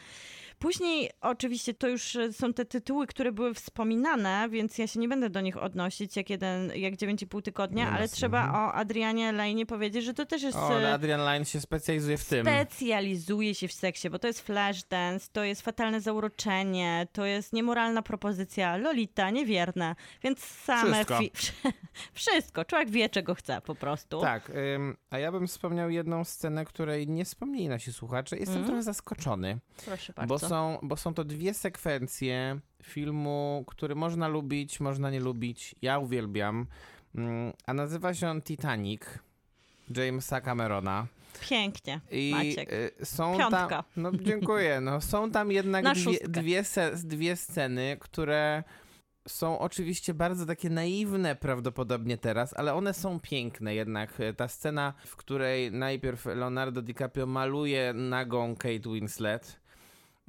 Później oczywiście to już e, są te tytuły, które były wspominane, więc ja się nie będę do nich odnosić jak jeden, jak 9,5 tygodnia, ma ale trzeba o Adrianie Lane powiedzieć, że to też jest... O, e, Adrian Lyne się specjalizuje w tym. specjalizuje się w seksie, bo to jest flashdance, to jest fatalne zauroczenie, to jest niemoralna propozycja, Lolita, niewierna, więc same... Wszystko. Wszystko. Człowiek wie, czego chce po prostu. Tak, ym, a ja bym wspomniał jedną scenę, której nie wspomnieli nasi słuchacze. Jestem Mhm. trochę zaskoczony, Proszę bardzo. bo są, bo są to dwie sekwencje filmu, który można lubić, można nie lubić. Ja uwielbiam. Mm, A nazywa się on Titanic Jamesa Camerona. Pięknie, I Maciek. y, są Piątka. tam. No dziękuję. No, są tam jednak Na dwie, dwie, se, dwie sceny, które są oczywiście bardzo takie naiwne prawdopodobnie teraz, ale one są piękne jednak. E, Ta scena, w której najpierw Leonardo DiCaprio maluje nagą Kate Winslet.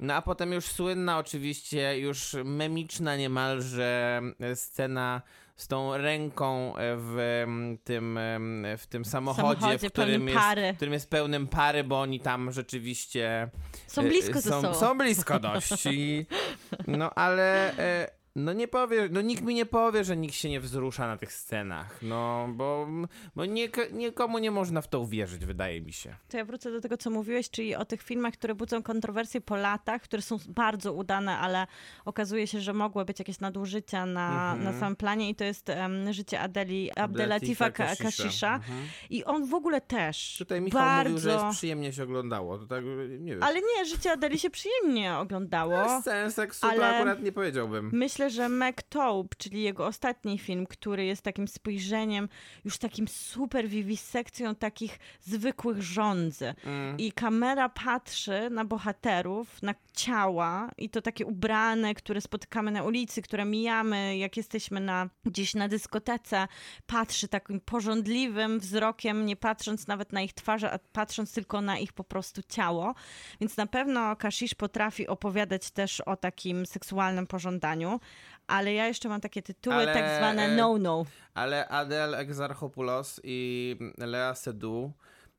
No a potem już słynna oczywiście, już memiczna niemalże e, scena z tą ręką e, w tym, em, w tym samochodzie, samochodzie w którym jest, pary. w którym jest pełnym pary, bo oni tam rzeczywiście Są e, blisko ze są, sobą. Są blisko dość. I, no ale, e, No nie powie, no nikt mi nie powie, że nikt się nie wzrusza na tych scenach, no bo, bo nie, nikomu nie można w to uwierzyć, wydaje mi się. To ja wrócę do tego, co mówiłeś, czyli o tych filmach, które budzą kontrowersje po latach, które są bardzo udane, ale okazuje się, że mogły być jakieś nadużycia na, Mhm. na samym planie i to jest em, życie Adeli Abdelatifa Ka- Kashisha. Kashisha. Mhm. I on w ogóle też Tutaj Michał bardzo... mówił, że jest przyjemnie się oglądało, to tak, nie wiem. Ale nie, życie Adeli się przyjemnie oglądało. Scen seksu ale- akurat nie powiedziałbym. Myślę, że MacTaube, czyli jego ostatni film, który jest takim spojrzeniem, już takim super wiwisekcją takich zwykłych żądzy. Mm. I kamera patrzy na bohaterów, na ciała i to takie ubrane, które spotykamy na ulicy, które mijamy, jak jesteśmy na, gdzieś na dyskotece, patrzy takim porządliwym wzrokiem, nie patrząc nawet na ich twarze, a patrząc tylko na ich po prostu ciało. Więc na pewno Kashish potrafi opowiadać też o takim seksualnym pożądaniu, ale ja jeszcze mam takie tytuły Ale, tak zwane e, no-no. Ale Adel Exarchopoulos i Lea Seydoux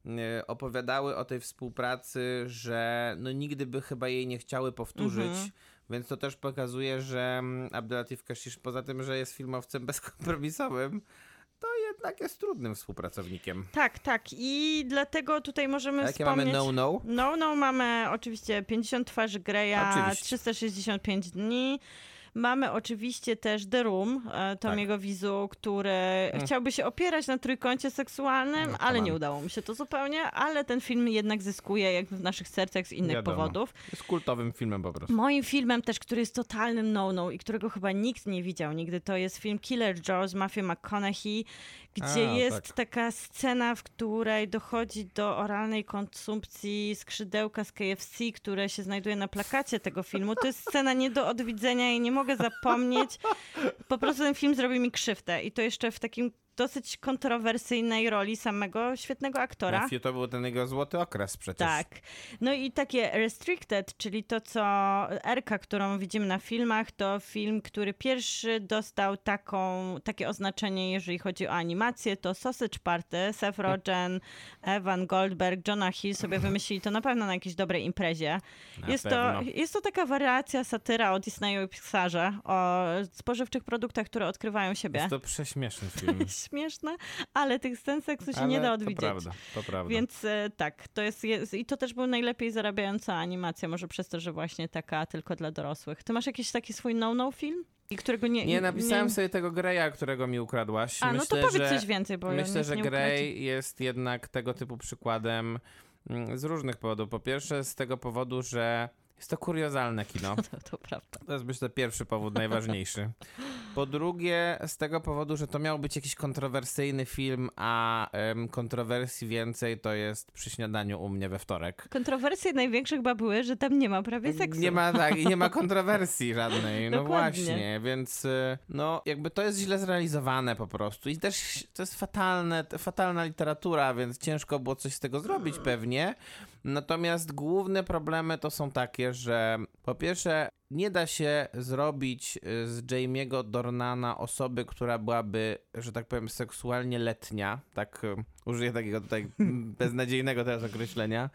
e, opowiadały o tej współpracy, że no nigdy by chyba jej nie chciały powtórzyć. Mhm. Więc to też pokazuje, że mm, Abdelatif Kashish poza tym, że jest filmowcem bezkompromisowym, to jednak jest trudnym współpracownikiem. Tak, tak. I dlatego tutaj możemy jakie wspomnieć... mamy no-no? No, no, mamy oczywiście 50 twarzy Greya, Oczywiście. 365 dni. Mamy oczywiście też The Room, e, Tomiego Wizu, który chciałby się opierać na trójkącie seksualnym. No, ale nie udało mu się to zupełnie, ale ten film jednak zyskuje jak w naszych sercach z innych Wiadomo. powodów. Jest kultowym filmem po prostu. Moim filmem też, który jest totalnym no-no i którego chyba nikt nie widział nigdy, to jest film Killer Joe z Matthew McConaughey, gdzie A, jest tak. taka scena, w której dochodzi do oralnej konsumpcji skrzydełka z KFC, które się znajduje na plakacie tego filmu. To jest scena nie do odwidzenia i nie mogę zapomnieć. Po prostu ten film zrobił mi krzywdę i to jeszcze w takim dosyć kontrowersyjnej roli samego świetnego aktora. Matthew to był ten jego złoty okres przecież. Tak. No i takie restricted, czyli to, co Erka, którą widzimy na filmach, to film, który pierwszy dostał taką, takie oznaczenie, jeżeli chodzi o animację, to Sausage Party, Seth Rogen, Evan Goldberg, Jonah Hill sobie wymyślili to na pewno na jakiejś dobrej imprezie. Na Jest to, jest to taka wariacja, satyra o Disneyu i Pixarze, o spożywczych produktach, które odkrywają siebie. Jest to prześmieszny film. Śmieszne, ale tych scen seksu się Ale nie da To odwidzieć. prawda, to prawda. Więc e, tak, to jest, jest. I to też był najlepiej zarabiająca animacja, może przez to, że właśnie taka tylko dla dorosłych. Ty masz jakiś taki swój no-no film? I którego nie. Nie, napisałem sobie tego Greya, którego mi ukradłaś. A, no to Myślę, powiedz że... coś więcej, bo Myślę, że nie Grey jest jednak tego typu przykładem mm, z różnych powodów. Po pierwsze, z tego powodu, że jest to kuriozalne kino. To, to prawda. To jest myślę pierwszy powód, najważniejszy. Po drugie, z tego powodu, że to miał być jakiś kontrowersyjny film, a em, kontrowersji więcej to jest przy śniadaniu u mnie we wtorek. Kontrowersje największe chyba były, że tam nie ma prawie seksu. Nie ma tak, i nie ma kontrowersji żadnej. No Dokładnie. właśnie, więc y, no jakby to jest źle zrealizowane po prostu. I też to jest fatalne, fatalna literatura, więc ciężko było coś z tego zrobić pewnie. Natomiast główne problemy to są takie, że po pierwsze nie da się zrobić y, z Jamie'ego Dornana osoby, która byłaby, że tak powiem, seksualnie letnia. Tak y, użyję takiego tutaj beznadziejnego teraz określenia.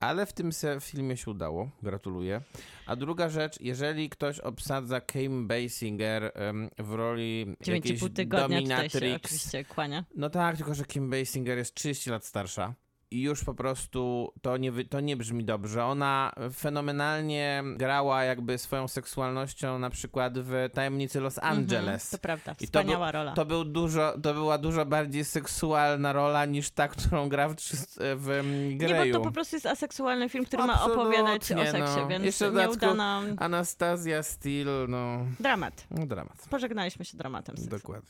Ale w tym filmie się udało, gratuluję. A druga rzecz, jeżeli ktoś obsadza Kim Basinger w roli jakiejś 9,5 tygodnia tutaj się dominatrix, oczywiście kłania. no tak, tylko że Kim Basinger jest 30 lat starsza. I już po prostu to nie, wy- to nie brzmi dobrze. Ona fenomenalnie grała jakby swoją seksualnością na przykład w Tajemnicy Los Angeles. Mhm, to prawda, I to wspaniała był- rola. To, był dużo, to była dużo bardziej seksualna rola niż ta, którą gra w, w mm, Nie, Greju. bo to po prostu jest aseksualny film, który ma opowiadać o Absolutnie, seksie, no. więc Jeszcze nieudana... Anastazja Steele, no, Dramat. no dramat. Pożegnaliśmy się dramatem seksu. Dokładnie.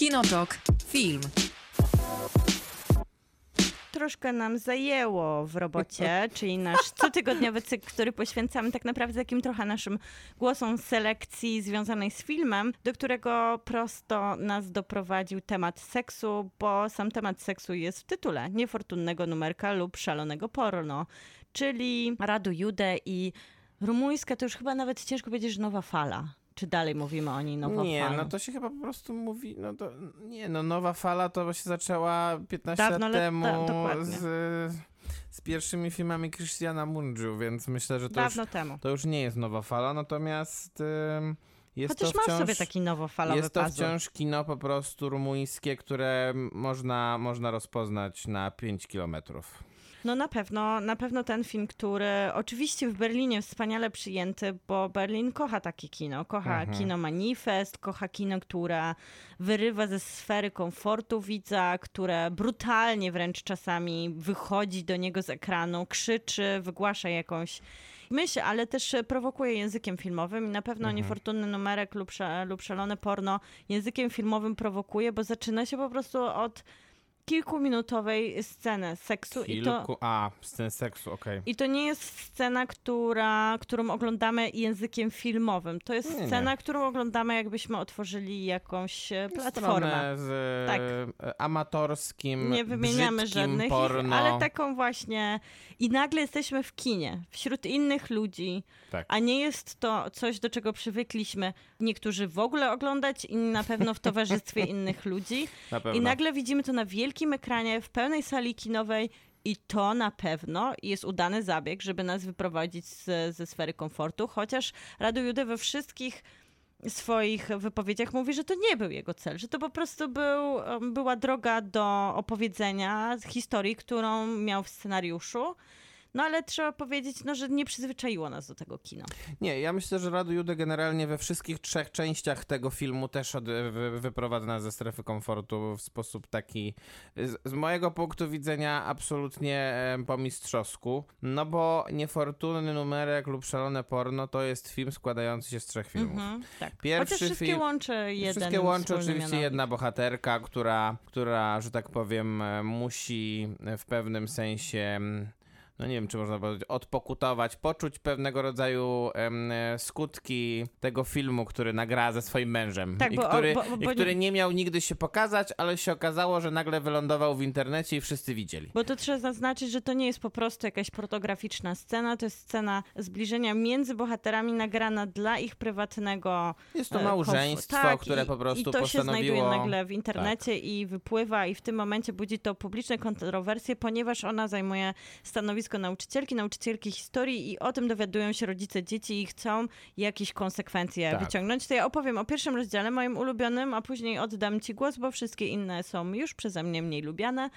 Kinotok. Film. troszkę nam zajęło w robocie, czyli nasz cotygodniowy cykl, który poświęcamy tak naprawdę takim trochę naszym głosom selekcji związanej z filmem, do którego prosto nas doprowadził temat seksu, bo sam temat seksu jest w tytule niefortunnego numerka lub szalonego porno, czyli Radu Jude i rumuńska to już chyba nawet ciężko powiedzieć, że nowa fala. Czy dalej mówimy o niej nowa nie, fala? no to się chyba po prostu mówi, no to nie, no nowa fala to się zaczęła 15 Dawno lat temu dokładnie. z z pierwszymi filmami Christiana Mungiu, więc myślę, że to już, Dawno temu. to już nie jest nowa fala, natomiast ym, jest Chociaż wciąż... sobie taki nowofalowy Jest to wciąż kino po prostu rumuńskie, które można, można rozpoznać na 5 kilometrów. No na pewno, na pewno ten film, który oczywiście w Berlinie wspaniale przyjęty, bo Berlin kocha takie kino. Kocha Mhm. kino manifest, kocha kino, które wyrywa ze sfery komfortu widza, które brutalnie wręcz czasami wychodzi do niego z ekranu, krzyczy, wygłasza jakąś myśl, ale też prowokuje językiem filmowym i na pewno Mhm. niefortunny numerek lub, lub szalone porno językiem filmowym prowokuje, bo zaczyna się po prostu od kilkuminutowej sceny seksu i to... Kilku... A, scen seksu, okej. I to nie jest scena, która, którą oglądamy językiem filmowym. To jest Nie, nie. scena, którą oglądamy, jakbyśmy otworzyli jakąś e, platformę. Stronę z Tak. e, amatorskim, Nie wymieniamy żadnych, porno. ale taką właśnie. I nagle jesteśmy w kinie, wśród innych ludzi, Tak. a nie jest to coś, do czego przywykliśmy niektórzy w ogóle oglądać, inni na pewno w towarzystwie innych ludzi. Na. I nagle widzimy to na wielkim ekranie, w pełnej sali kinowej. I to na pewno jest udany zabieg, żeby nas wyprowadzić z, ze sfery komfortu, chociaż Radu Judy we wszystkich swoich wypowiedziach mówi, że to nie był jego cel, że to po prostu był, była droga do opowiedzenia historii, którą miał w scenariuszu. No ale trzeba powiedzieć, no, że nie przyzwyczaiło nas do tego kino. Nie, ja myślę, że Radu Jude generalnie we wszystkich trzech częściach tego filmu też od, wy, wyprowadza nas ze strefy komfortu w sposób taki, z, z mojego punktu widzenia, absolutnie po mistrzowsku. No bo Niefortunny numerek lub Szalone porno to jest film składający się z trzech filmów. Mhm, tak. Pierwszy Chociaż wszystkie film- łączy jeden Wszystkie łączy oczywiście mianownik. jedna bohaterka, która, która, że tak powiem, e, musi w pewnym sensie. No nie wiem, czy można powiedzieć, odpokutować, poczuć pewnego rodzaju em, e, skutki tego filmu, który nagrała ze swoim mężem. Tak, I, bo- który, bo- bo- I który nie miał nigdy się pokazać, ale się okazało, że nagle wylądował w internecie i wszyscy widzieli. Bo to trzeba zaznaczyć, że to nie jest po prostu jakaś pornograficzna scena, to jest scena zbliżenia między bohaterami nagrana dla ich prywatnego Jest to e, małżeństwo, tak, które i, po prostu I to się znajduje postanowiło... nagle w internecie i wypływa i w tym momencie budzi to publiczne kontrowersje, ponieważ ona zajmuje stanowisko nauczycielki, nauczycielki historii i o tym dowiadują się rodzice dzieci i chcą jakieś konsekwencje Tak. wyciągnąć. To ja opowiem o pierwszym rozdziale, moim ulubionym, a później oddam ci głos, bo wszystkie inne są już przeze mnie mniej lubiane.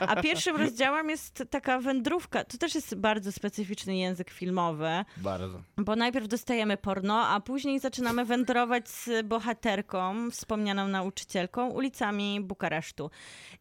A pierwszym rozdziałem jest taka wędrówka. To też jest bardzo specyficzny język filmowy. Bardzo. Bo najpierw dostajemy porno, a później zaczynamy wędrować z bohaterką, wspomnianą nauczycielką, ulicami Bukaresztu.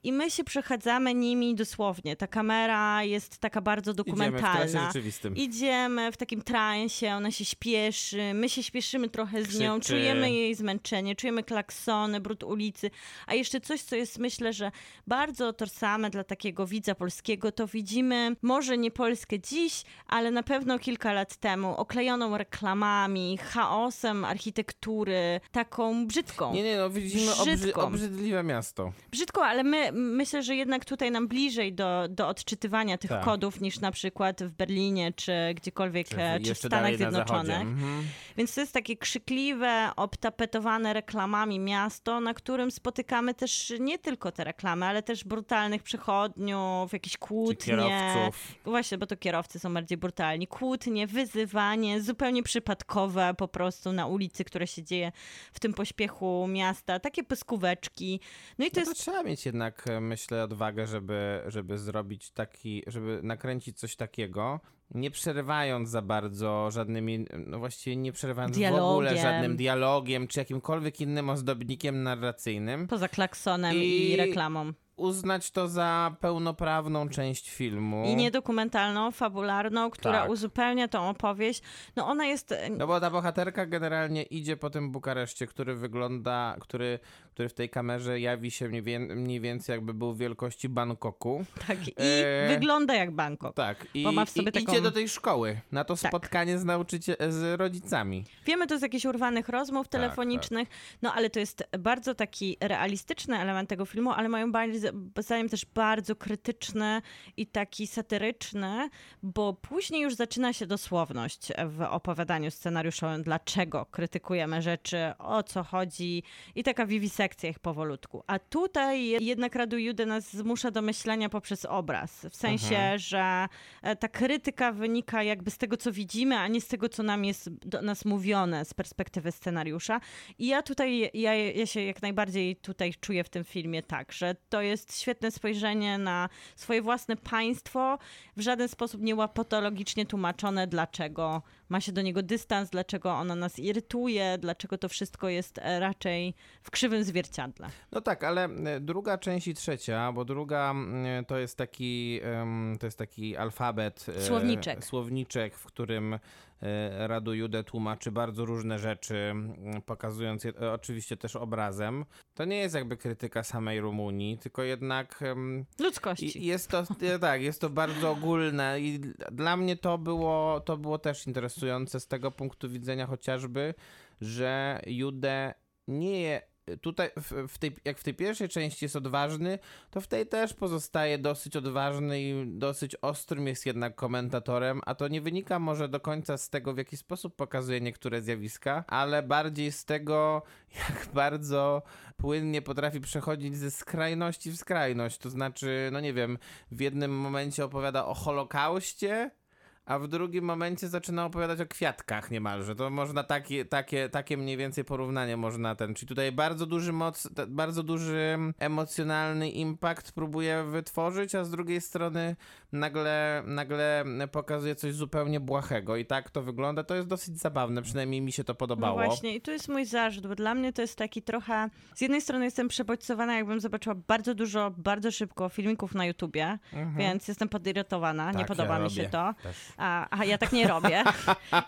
I my się przechadzamy nimi dosłownie. Ta kamera jest taka bardzo Idziemy w dokumentalna. trasie rzeczywistym. Idziemy w takim transie, ona się śpieszy, my się śpieszymy trochę z nią, Krzyczy. czujemy jej zmęczenie, czujemy klaksony, brud ulicy, a jeszcze coś, co jest myślę, że bardzo tożsame dla takiego widza polskiego, to widzimy może nie Polskę dziś, ale na pewno kilka lat temu, oklejoną reklamami, chaosem architektury, taką brzydką. Nie, nie, no widzimy obrzy, obrzydliwe miasto. Brzydko, ale my myślę, że jednak tutaj nam bliżej do, do odczytywania tych Tak. kodów niż na przykład w Berlinie czy gdziekolwiek, Czy e, czy w jeszcze Stanach. Zjednoczonych. Mhm. Więc to jest takie krzykliwe, obtapetowane reklamami miasto, na którym spotykamy też nie tylko te reklamy, ale też brutalnych przechodniów, jakieś kłótnie. kierowców. Właśnie, bo to kierowcy są bardziej brutalni. Kłótnie, wyzywanie, zupełnie przypadkowe po prostu na ulicy, które się dzieje w tym pośpiechu miasta. Takie pyskóweczki. No i to No to jest trzeba mieć jednak, e, myślę, odwagę, żeby, żeby zrobić taki, żeby nakręcić coś takiego, nie przerywając za bardzo żadnymi, no właściwie nie przerywając w ogóle Dialogiem. żadnym dialogiem, czy jakimkolwiek innym ozdobnikiem narracyjnym. poza klaksonem i, I- reklamą. Uznać to za pełnoprawną część filmu. I niedokumentalną, fabularną, która Tak. uzupełnia tą opowieść. No ona jest... No bo ta bohaterka generalnie idzie po tym Bukareszcie, który wygląda, który, który w tej kamerze jawi się mniej, wie, mniej więcej jakby był wielkości Bangkoku. Tak, i E, wygląda jak Bangkok. Tak, i, Bo ma w sobie i taką- idzie do tej szkoły, na to Tak. spotkanie z nauczyciel, z rodzicami. Wiemy to z jakichś urwanych rozmów Tak, telefonicznych, no ale to jest bardzo taki realistyczny element tego filmu, ale mają bardzo, zdaniem też bardzo krytyczny i taki satyryczny, bo później już zaczyna się dosłowność w opowiadaniu scenariuszowym, dlaczego krytykujemy rzeczy, o co chodzi i taka wiwisekcja ich powolutku. A tutaj jednak Radu Judy nas zmusza do myślenia poprzez obraz, w sensie, Mhm. że e, ta krytyka wynika jakby z tego, co widzimy, a nie z tego, co nam jest do nas mówione z perspektywy scenariusza. I ja tutaj, ja, ja się jak najbardziej tutaj czuję w tym filmie tak, że to jest świetne spojrzenie na swoje własne państwo, w żaden sposób nie łapatologicznie tłumaczone, dlaczego ma się do niego dystans, dlaczego ono nas irytuje, dlaczego to wszystko jest e, raczej w krzywym zwierciadle. No tak, ale e, druga część i trzecia, bo druga mm, to jest taki, to jest taki alfabet. e, Słowniczek. Słowniczek, w którym e, Radu Jude tłumaczy bardzo różne rzeczy, mm, pokazując je e, oczywiście też obrazem. To nie jest jakby krytyka samej Rumunii, tylko jednak Ludzkości. jest to, e, tak, jest to bardzo ogólne i dla mnie to było, to było też interesujące z tego punktu widzenia chociażby, że Jude nie tutaj w, w tej, jak w tej pierwszej części jest odważny, to w tej też pozostaje dosyć odważny i dosyć ostrym jest jednak komentatorem, a to nie wynika może do końca z tego, w jaki sposób pokazuje niektóre zjawiska, ale bardziej z tego, jak bardzo płynnie potrafi przechodzić ze skrajności w skrajność. To znaczy, no nie wiem, w jednym momencie opowiada o Holokauście, a w drugim momencie zaczyna opowiadać o kwiatkach niemalże. To można takie, takie, takie mniej więcej porównanie można ten. Czyli tutaj bardzo duży moc, bardzo duży emocjonalny impact próbuje wytworzyć, a z drugiej strony nagle, nagle pokazuje coś zupełnie błahego. I tak to wygląda. To jest dosyć zabawne, przynajmniej mi się to No podobało. właśnie, i tu jest mój zarzut, bo dla mnie to jest taki trochę. Z jednej strony jestem przebodźcowana, jakbym zobaczyła bardzo dużo, bardzo szybko filmików na YouTubie, więc jestem podirytowana, nie Mhm. Tak, podoba ja mi się robię to. też. A, a ja tak nie robię.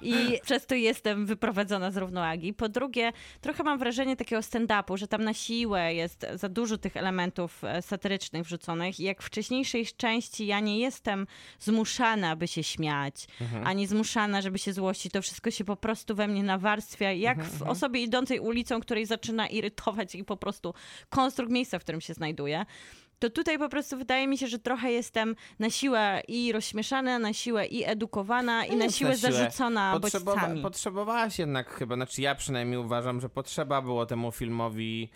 I przez to jestem wyprowadzona z równowagi. Po drugie, trochę mam wrażenie takiego stand-upu, że tam na siłę jest za dużo tych elementów e, satyrycznych wrzuconych. I jak w wcześniejszej części ja nie jestem zmuszana, by się śmiać, ani zmuszana, żeby się złościć. To wszystko się po prostu we mnie nawarstwia, jak w osobie idącej ulicą, której zaczyna irytować i po prostu konstrukt miejsca, w którym się znajduje. To tutaj po prostu wydaje mi się, że trochę jestem na siłę i rozśmieszana, na siłę i edukowana, i No na siłę, na siłę. zarzucona Potrzebowa- bodźcami. Potrzebowałaś jednak chyba, znaczy ja przynajmniej uważam, że potrzeba było temu filmowi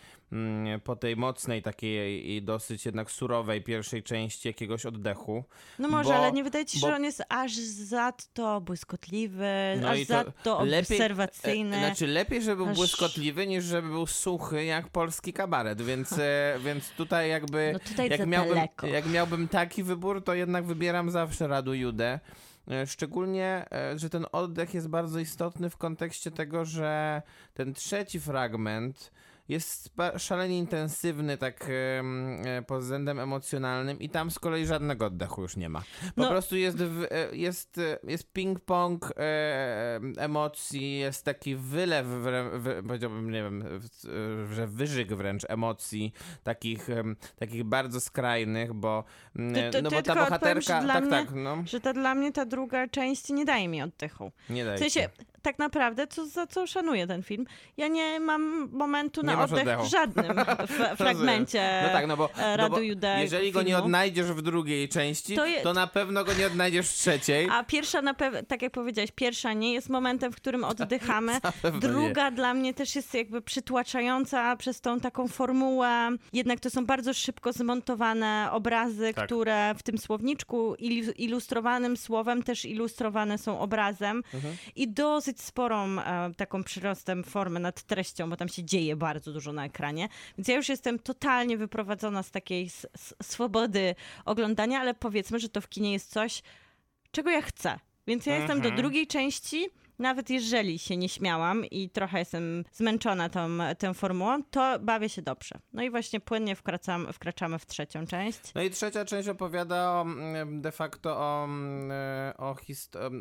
po tej mocnej, takiej i dosyć jednak surowej pierwszej części jakiegoś oddechu. No może, bo- ale nie wydaje ci się, bo- że on jest aż zanto błyskotliwy, No aż i to zanto obserwacyjny. E, znaczy lepiej, żeby był Aż- błyskotliwy, niż żeby był suchy jak polski kabaret, więc, e, więc tutaj jakby No tutaj jak, za miałbym, daleko. jak miałbym taki wybór, to jednak wybieram zawsze Radu Judę. E, Szczególnie, e, że ten oddech jest bardzo istotny w kontekście tego, że ten trzeci fragment jest szalenie intensywny tak e, pod względem emocjonalnym i tam z kolei żadnego oddechu już nie ma. Po No. prostu jest, w, e, jest, e, jest ping-pong emocji, jest taki wylew, powiedziałbym, nie wiem, że wyżyk wręcz emocji, takich, takich bardzo skrajnych, bo, To- to- no bo ta bohaterka, dla tak, mnie- tak, no, Że to dla mnie ta druga część nie daje mi oddechu. nie daje W sensie. Tak naprawdę, co, za co szanuję ten film, ja nie mam momentu Nie na oddech w żadnym fragmencie No tak, no bo, no Radu Jude jeżeli go nie filmu. odnajdziesz w drugiej części, To to, je- na pewno go nie odnajdziesz w trzeciej. A pierwsza na tak jak powiedziałeś, pierwsza nie jest momentem, w którym oddychamy. Druga dla mnie też jest jakby przytłaczająca przez tą taką formułę. Jednak to są bardzo szybko zmontowane obrazy, Tak. które w tym słowniczku ilu- ilustrowanym słowem też ilustrowane są obrazem Mhm. i dosyć sporą e, taką przyrostem formy nad treścią, bo tam się dzieje bardzo dużo na ekranie. Więc ja już jestem totalnie wyprowadzona z takiej swobody oglądania, ale powiedzmy, że to w kinie jest coś, czego ja chcę. Więc ja jestem do drugiej części, nawet jeżeli się nie śmiałam i trochę jestem zmęczona tą, tą formułą, to bawię się dobrze. No i właśnie płynnie wkraczamy, wkraczamy w trzecią część. No i trzecia część opowiada o, mm, de facto o, mm, e, o,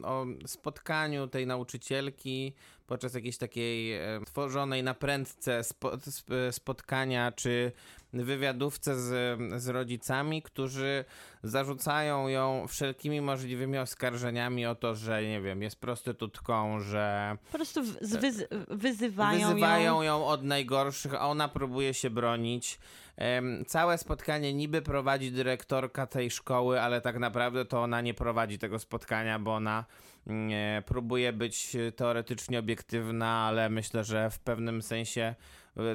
o spotkaniu tej nauczycielki podczas jakiejś takiej tworzonej na prędce spo, sp, spotkania czy wywiadówce z, z rodzicami, którzy zarzucają ją wszelkimi możliwymi oskarżeniami o to, że nie wiem, jest prostytutką, że Po prostu w- zwyz- wyzywają, wyzywają ją. ją od najgorszych, a ona próbuje się bronić. Całe spotkanie niby prowadzi dyrektorka tej szkoły, ale tak naprawdę to ona nie prowadzi tego spotkania, bo ona próbuje być teoretycznie obiektywna, ale myślę, że w pewnym sensie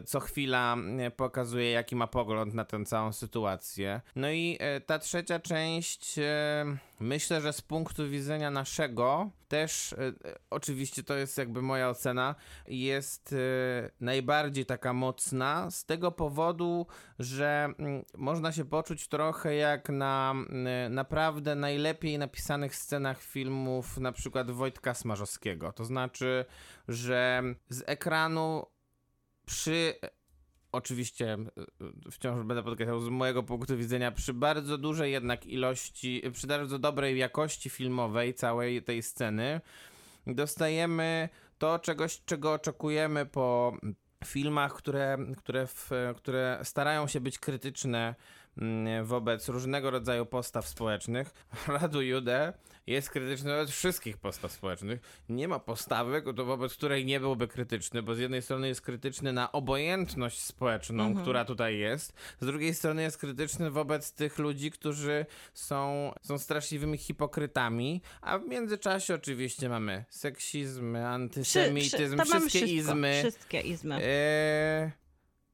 co chwila e, pokazuje, jaki ma pogląd na tę całą sytuację. No i e, ta trzecia część, e, myślę, że z punktu widzenia naszego, też e, oczywiście to jest jakby moja ocena, jest najbardziej taka mocna z tego powodu, że mm, można się poczuć trochę jak na mm, naprawdę najlepiej napisanych scenach filmów na przykład Wojtka Smarzowskiego. To znaczy, że z ekranu przy oczywiście e, wciąż będę podkreślał z mojego punktu widzenia przy bardzo dużej jednak ilości, przy bardzo dobrej jakości filmowej całej tej sceny dostajemy to czegoś, czego oczekujemy po filmach, które, które, w, które starają się być krytyczne wobec różnego rodzaju postaw społecznych. Radu Jude jest krytyczny wobec wszystkich postaw społecznych. Nie ma postawy, wobec której nie byłby krytyczny, bo z jednej strony jest krytyczny na obojętność społeczną, która tutaj jest, z drugiej strony jest krytyczny wobec tych ludzi, którzy są, są straszliwymi hipokrytami, a w międzyczasie oczywiście mamy seksizm, Wszy- antysemityzm, tam mamy wszystkie wszystko, izmy. Wszystkie izmy.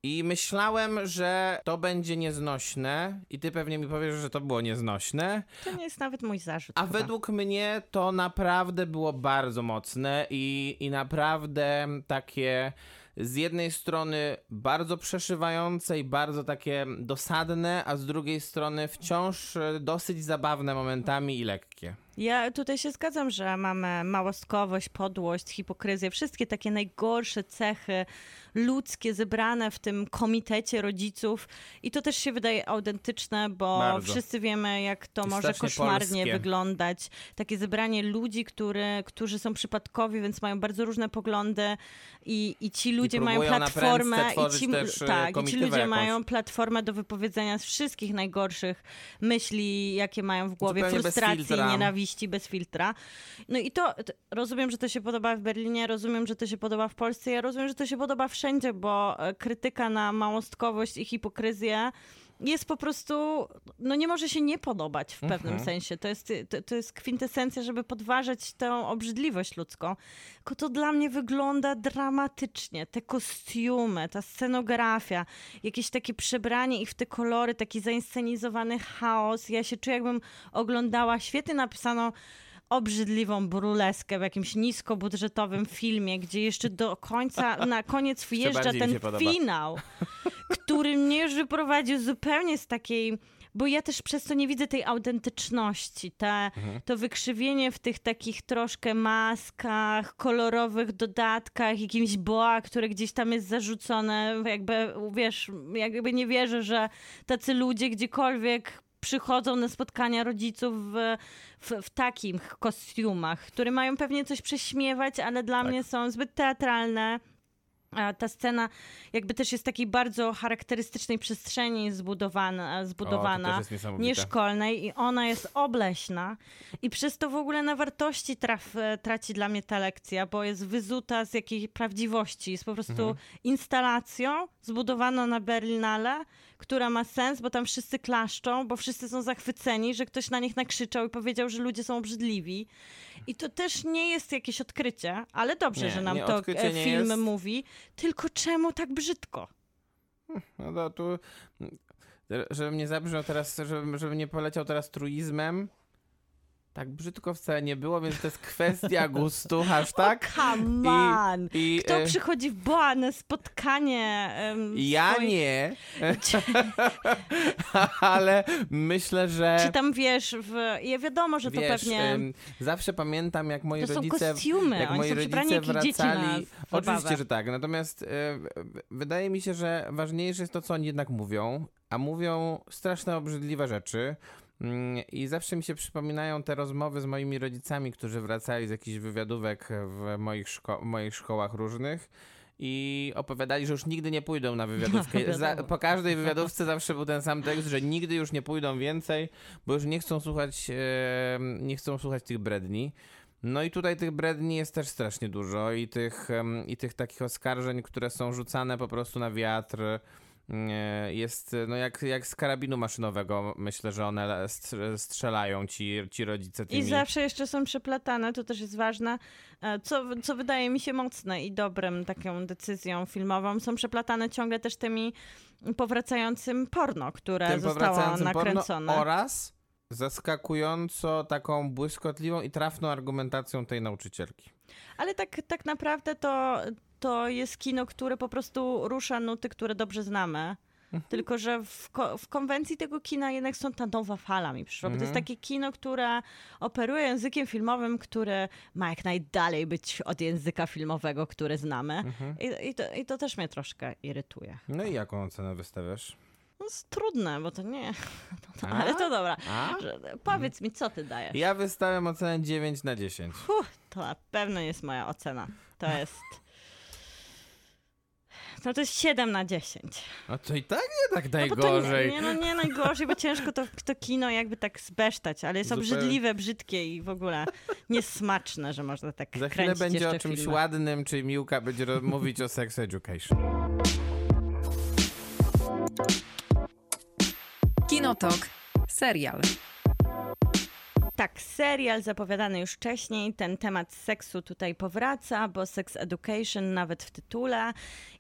I myślałem, że to będzie nieznośne i ty pewnie mi powiesz, że to było nieznośne, To nie jest nawet mój zarzut. a chyba. według mnie to naprawdę było bardzo mocne i, i naprawdę takie z jednej strony bardzo przeszywające i bardzo takie dosadne, a z drugiej strony wciąż dosyć zabawne momentami i lekkie. Ja tutaj się zgadzam, że mamy małostkowość, podłość, hipokryzję, wszystkie takie najgorsze cechy ludzkie zebrane w tym komitecie rodziców i to też się wydaje autentyczne, bo Bardzo. wszyscy wiemy, jak to I może koszmarnie polskie. wyglądać. Takie zebranie ludzi, który, którzy są przypadkowi, więc mają bardzo różne poglądy i, i ci ludzie mają próbują na platformę i ci, e, tak, i ci ludzie jakąś. mają platformę do wypowiedzenia wszystkich najgorszych myśli, jakie mają w głowie, Zupełnie frustracji, filtra. Nienawiści, bez filtra. No i to rozumiem, że to się podoba w Berlinie, rozumiem, że to się podoba w Polsce, ja rozumiem, że to się podoba wszędzie, bo e, krytyka na małostkowość i hipokryzję jest po prostu, no nie może się nie podobać w pewnym Mhm. sensie. To jest, to, to jest kwintesencja, żeby podważać tę obrzydliwość ludzką. Tylko to dla mnie wygląda dramatycznie. Te kostiumy, ta scenografia, jakieś takie przebranie i w te kolory, taki zainscenizowany chaos. Ja się czuję, jakbym oglądała świetnie napisaną obrzydliwą burleskę w jakimś niskobudżetowym filmie, gdzie jeszcze do końca, na koniec wjeżdża ten finał, który mnie już wyprowadził zupełnie z takiej bo ja też przez to nie widzę tej autentyczności, te, Mhm. to wykrzywienie w tych takich troszkę maskach, kolorowych dodatkach, jakimś boa, które gdzieś tam jest zarzucone, jakby, wiesz, jakby nie wierzę, że tacy ludzie gdziekolwiek przychodzą na spotkania rodziców w, w, w takich kostiumach, które mają pewnie coś prześmiewać, ale dla Tak. mnie są zbyt teatralne. A ta scena jakby też jest takiej bardzo charakterystycznej przestrzeni zbudowana, O, zbudowana niesamowite. nieszkolnej i ona jest obleśna i przez to w ogóle na wartości traf, traci dla mnie ta lekcja, bo jest wyzuta z jakiejś prawdziwości. Jest po prostu Mhm. instalacją zbudowaną na Berlinale, która ma sens, bo tam wszyscy klaszczą, bo wszyscy są zachwyceni, że ktoś na nich nakrzyczał i powiedział, że ludzie są obrzydliwi. I to też nie jest jakieś odkrycie, ale dobrze, Nie, że nam nie, to e, film jest. mówi. Tylko czemu tak brzydko? No to tu, żebym nie zabrzmiał teraz, żebym, żebym nie poleciał teraz truizmem. Tak brzydko wcale nie było, więc to jest kwestia gustu, hashtag. Come on! I, Kto e, przychodzi w boa na spotkanie? em, ja swoich- nie, ale myślę, że... Czy tam wiesz, w... ja wiadomo, że to Wiesz, pewnie. em, zawsze pamiętam, jak moi To są rodzice. kostiumy, jak oni moi są rodzice na wracali. zabawę. Oczywiście, że tak. Natomiast e, wydaje mi się, że ważniejsze jest to, co oni jednak mówią. A mówią straszne, obrzydliwe rzeczy. Mm, I zawsze mi się przypominają te rozmowy z moimi rodzicami, którzy wracali z jakichś wywiadówek w moich, szko- moich szkołach różnych. I opowiadali, że już nigdy nie pójdą na wywiadówkę. No, Za, po każdej wywiadówce zawsze był ten sam tekst, że nigdy już nie pójdą więcej, bo już nie chcą słuchać, nie chcą słuchać tych bredni. No i tutaj tych bredni jest też strasznie dużo i tych, i tych takich oskarżeń, które są rzucane po prostu na wiatr. Jest no jak, jak z karabinu maszynowego, myślę, że one str- strzelają ci, ci rodzice tymi. I zawsze jeszcze są przeplatane, to też jest ważne, e, co, co wydaje mi się mocne i dobrym taką decyzją filmową. Są przeplatane ciągle też tymi powracającym porno, które tym zostało nakręcone. oraz zaskakująco taką błyskotliwą i trafną argumentacją tej nauczycielki. Ale tak, tak naprawdę to, to jest kino, które po prostu rusza nuty, które dobrze znamy. Mhm. Tylko, że w, ko- w konwencji tego kina jednak są ta nowa fala mi przyszła. bo To jest Mhm. takie kino, które operuje językiem filmowym, który ma jak najdalej być od języka filmowego, który znamy. Mhm. I, i, to, I to też mnie troszkę irytuje. No i jaką ocenę wystawiasz? No jest trudne, bo to nie... No A? ale to dobra. Że, powiedz mi, co ty dajesz? Ja wystawiam ocenę 9 na 10. Fuh, to na pewno jest moja ocena. To jest... No to jest 7 na 10. No to i tak nie tak No najgorzej. nie, nie, no nie najgorzej, bo ciężko to, to kino jakby tak zbesztać, ale jest Zupełnie. obrzydliwe, brzydkie i w ogóle niesmaczne, że można tak Za chwilę będzie o czymś filmy. ładnym, czy Miłka będzie mówić o sex education. Kinotok. Serial. Tak, serial zapowiadany już wcześniej, ten temat seksu tutaj powraca, bo Sex Education nawet w tytule.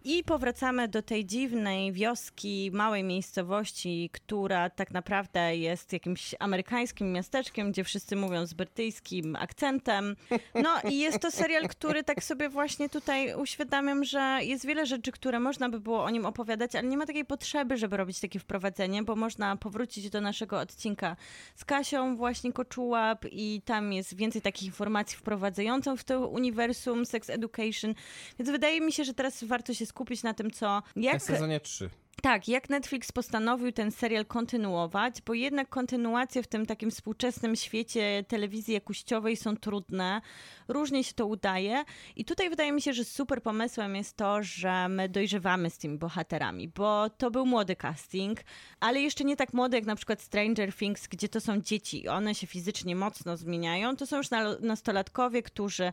I powracamy do tej dziwnej wioski, małej miejscowości, która tak naprawdę jest jakimś amerykańskim miasteczkiem, gdzie wszyscy mówią z brytyjskim akcentem. No i jest to serial, który tak sobie właśnie tutaj uświadamiam, że jest wiele rzeczy, które można by było o nim opowiadać, ale nie ma takiej potrzeby, żeby robić takie wprowadzenie, bo można powrócić do naszego odcinka z Kasią właśnie I tam jest więcej takich informacji wprowadzających w to uniwersum Sex Education, więc wydaje mi się, że teraz warto się skupić na tym, co... Jak, sezonie 3. tak, jak Netflix postanowił ten serial kontynuować, bo jednak kontynuacje w tym takim współczesnym świecie telewizji jakościowej są trudne, różnie się to udaje. I tutaj wydaje mi się, że super pomysłem jest to, że my dojrzewamy z tymi bohaterami, bo to był młody casting, ale jeszcze nie tak młody jak na przykład Stranger Things, gdzie to są dzieci i one się fizycznie mocno zmieniają, to są już nastolatkowie, którzy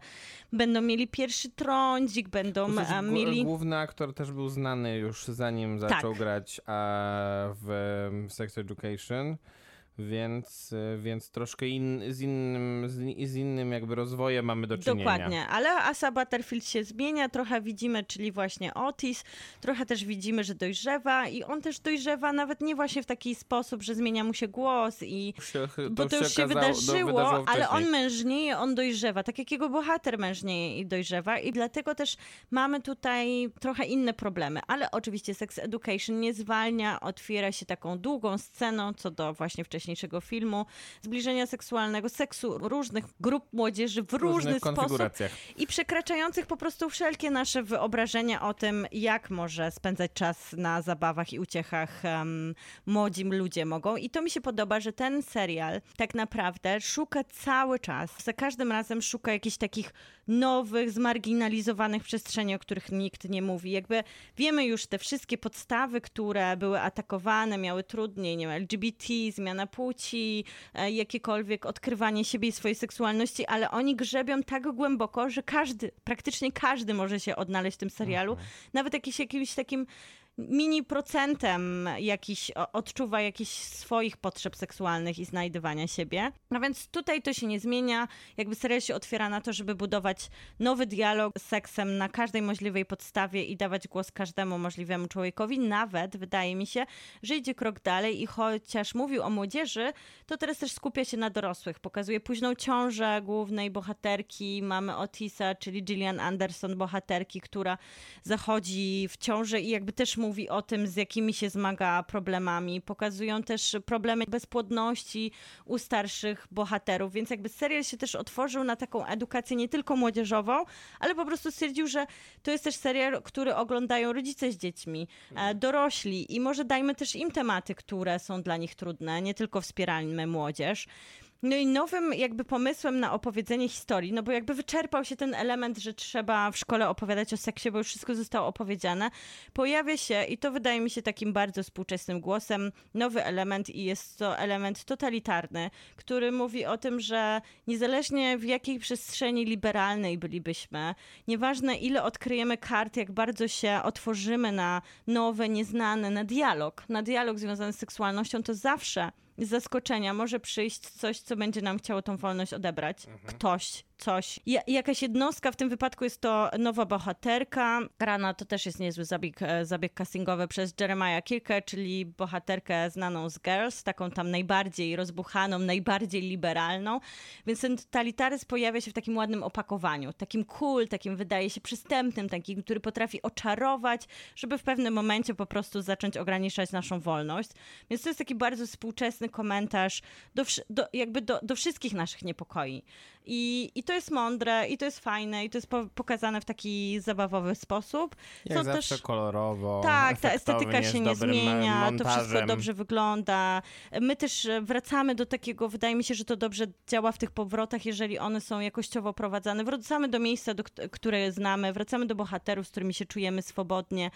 będą mieli pierwszy trądzik, będą mieli... Główny aktor też był znany już zanim zaczął grać a, w Sex Education, więc, e, więc troszkę in, z, innym, z, z innym jakby rozwojem mamy do czynienia. Dokładnie, ale Asa Butterfield się zmienia, trochę widzimy, czyli właśnie Otis, trochę też widzimy, że dojrzewa i on też dojrzewa nawet nie właśnie w taki sposób, że zmienia mu się głos i Się, bo to już się okazało- wydarzyło, ale on wcześniej. mężnieje, on dojrzewa, tak jak jego bohater mężnieje i dojrzewa i dlatego też mamy tutaj trochę inne problemy, ale oczywiście Sex Education nie zwalnia, otwiera się taką długą sceną co do właśnie wcześniejszego filmu, zbliżenia seksualnego, seksu różnych grup młodzieży w różny sposób i przekraczających po prostu wszelkie nasze wyobrażenia o tym, jak może spędzać czas na zabawach i uciechach um, młodzi ludzie mogą. I to mi się podoba, że ten serial tak naprawdę szuka cały czas, za każdym razem szuka jakichś takich nowych, zmarginalizowanych przestrzeni, o których nikt nie mówi. Jakby wiemy już te wszystkie podstawy, które były atakowane, miały trudniej, nie wiem, LGBT, zmiana płci, e, jakiekolwiek odkrywanie siebie i swojej seksualności, ale oni grzebią tak głęboko, że każdy, praktycznie każdy może się odnaleźć w tym serialu. Nawet jakiś, jakimś takim mini procentem jakiś odczuwa jakichś swoich potrzeb seksualnych i znajdywania siebie. No więc tutaj to się nie zmienia. Jakby serial się otwiera na to, żeby budować nowy dialog z seksem na każdej możliwej podstawie i dawać głos każdemu możliwemu człowiekowi. Nawet wydaje mi się, że idzie krok dalej i chociaż mówił o młodzieży, to teraz też skupia się na dorosłych. Pokazuje późną ciążę głównej bohaterki. Mamy Otisa, czyli Gillian Anderson, bohaterki, która zachodzi w ciążę i jakby też mówi o tym, z jakimi się zmaga problemami. Pokazują też problemy bezpłodności u starszych bohaterów, więc jakby serial się też otworzył na taką edukację nie tylko młodzieżową, ale po prostu stwierdził, że to jest też serial, który oglądają rodzice z dziećmi, e, dorośli i może dajmy też im tematy, które są dla nich trudne, nie tylko wspierajmy młodzież. No i nowym jakby pomysłem na opowiedzenie historii, no bo jakby wyczerpał się ten element, że trzeba w szkole opowiadać o seksie, bo już wszystko zostało opowiedziane, pojawia się, i to wydaje mi się takim bardzo współczesnym głosem, nowy element i jest to element totalitarny, który mówi o tym, że niezależnie w jakiej przestrzeni liberalnej bylibyśmy, nieważne ile odkryjemy kart, jak bardzo się otworzymy na nowe, nieznane, na dialog, na dialog związany z seksualnością, to zawsze z zaskoczenia może przyjść coś, co będzie nam chciało tą wolność odebrać. Ktoś, coś. Ja, jakaś jednostka, w tym wypadku jest to nowa bohaterka. Grana to też jest niezły zabieg, e, zabieg castingowy przez Jeremiah Kirkę, czyli bohaterkę znaną z Girls, taką tam najbardziej rozbuchaną, najbardziej liberalną. Więc ten totalitaryzm pojawia się w takim ładnym opakowaniu. Takim cool, takim wydaje się przystępnym, takim, który potrafi oczarować, żeby w pewnym momencie po prostu zacząć ograniczać naszą wolność. Więc to jest taki bardzo współczesny komentarz do, do, jakby do, do wszystkich naszych niepokoi. I, I to jest mądre, i to jest fajne, i to jest po, pokazane w taki zabawowy sposób. Jak Są zawsze też- kolorowo, tak, ta estetyka się nie zmienia, to wszystko montażem. dobrze wygląda. My też e, wracamy do takiego, wydaje mi się, że to dobrze działa w tych powrotach, jeżeli one są jakościowo prowadzone. Wracamy do miejsca, do, kt- które znamy, wracamy do bohaterów, z którymi się czujemy swobodnie.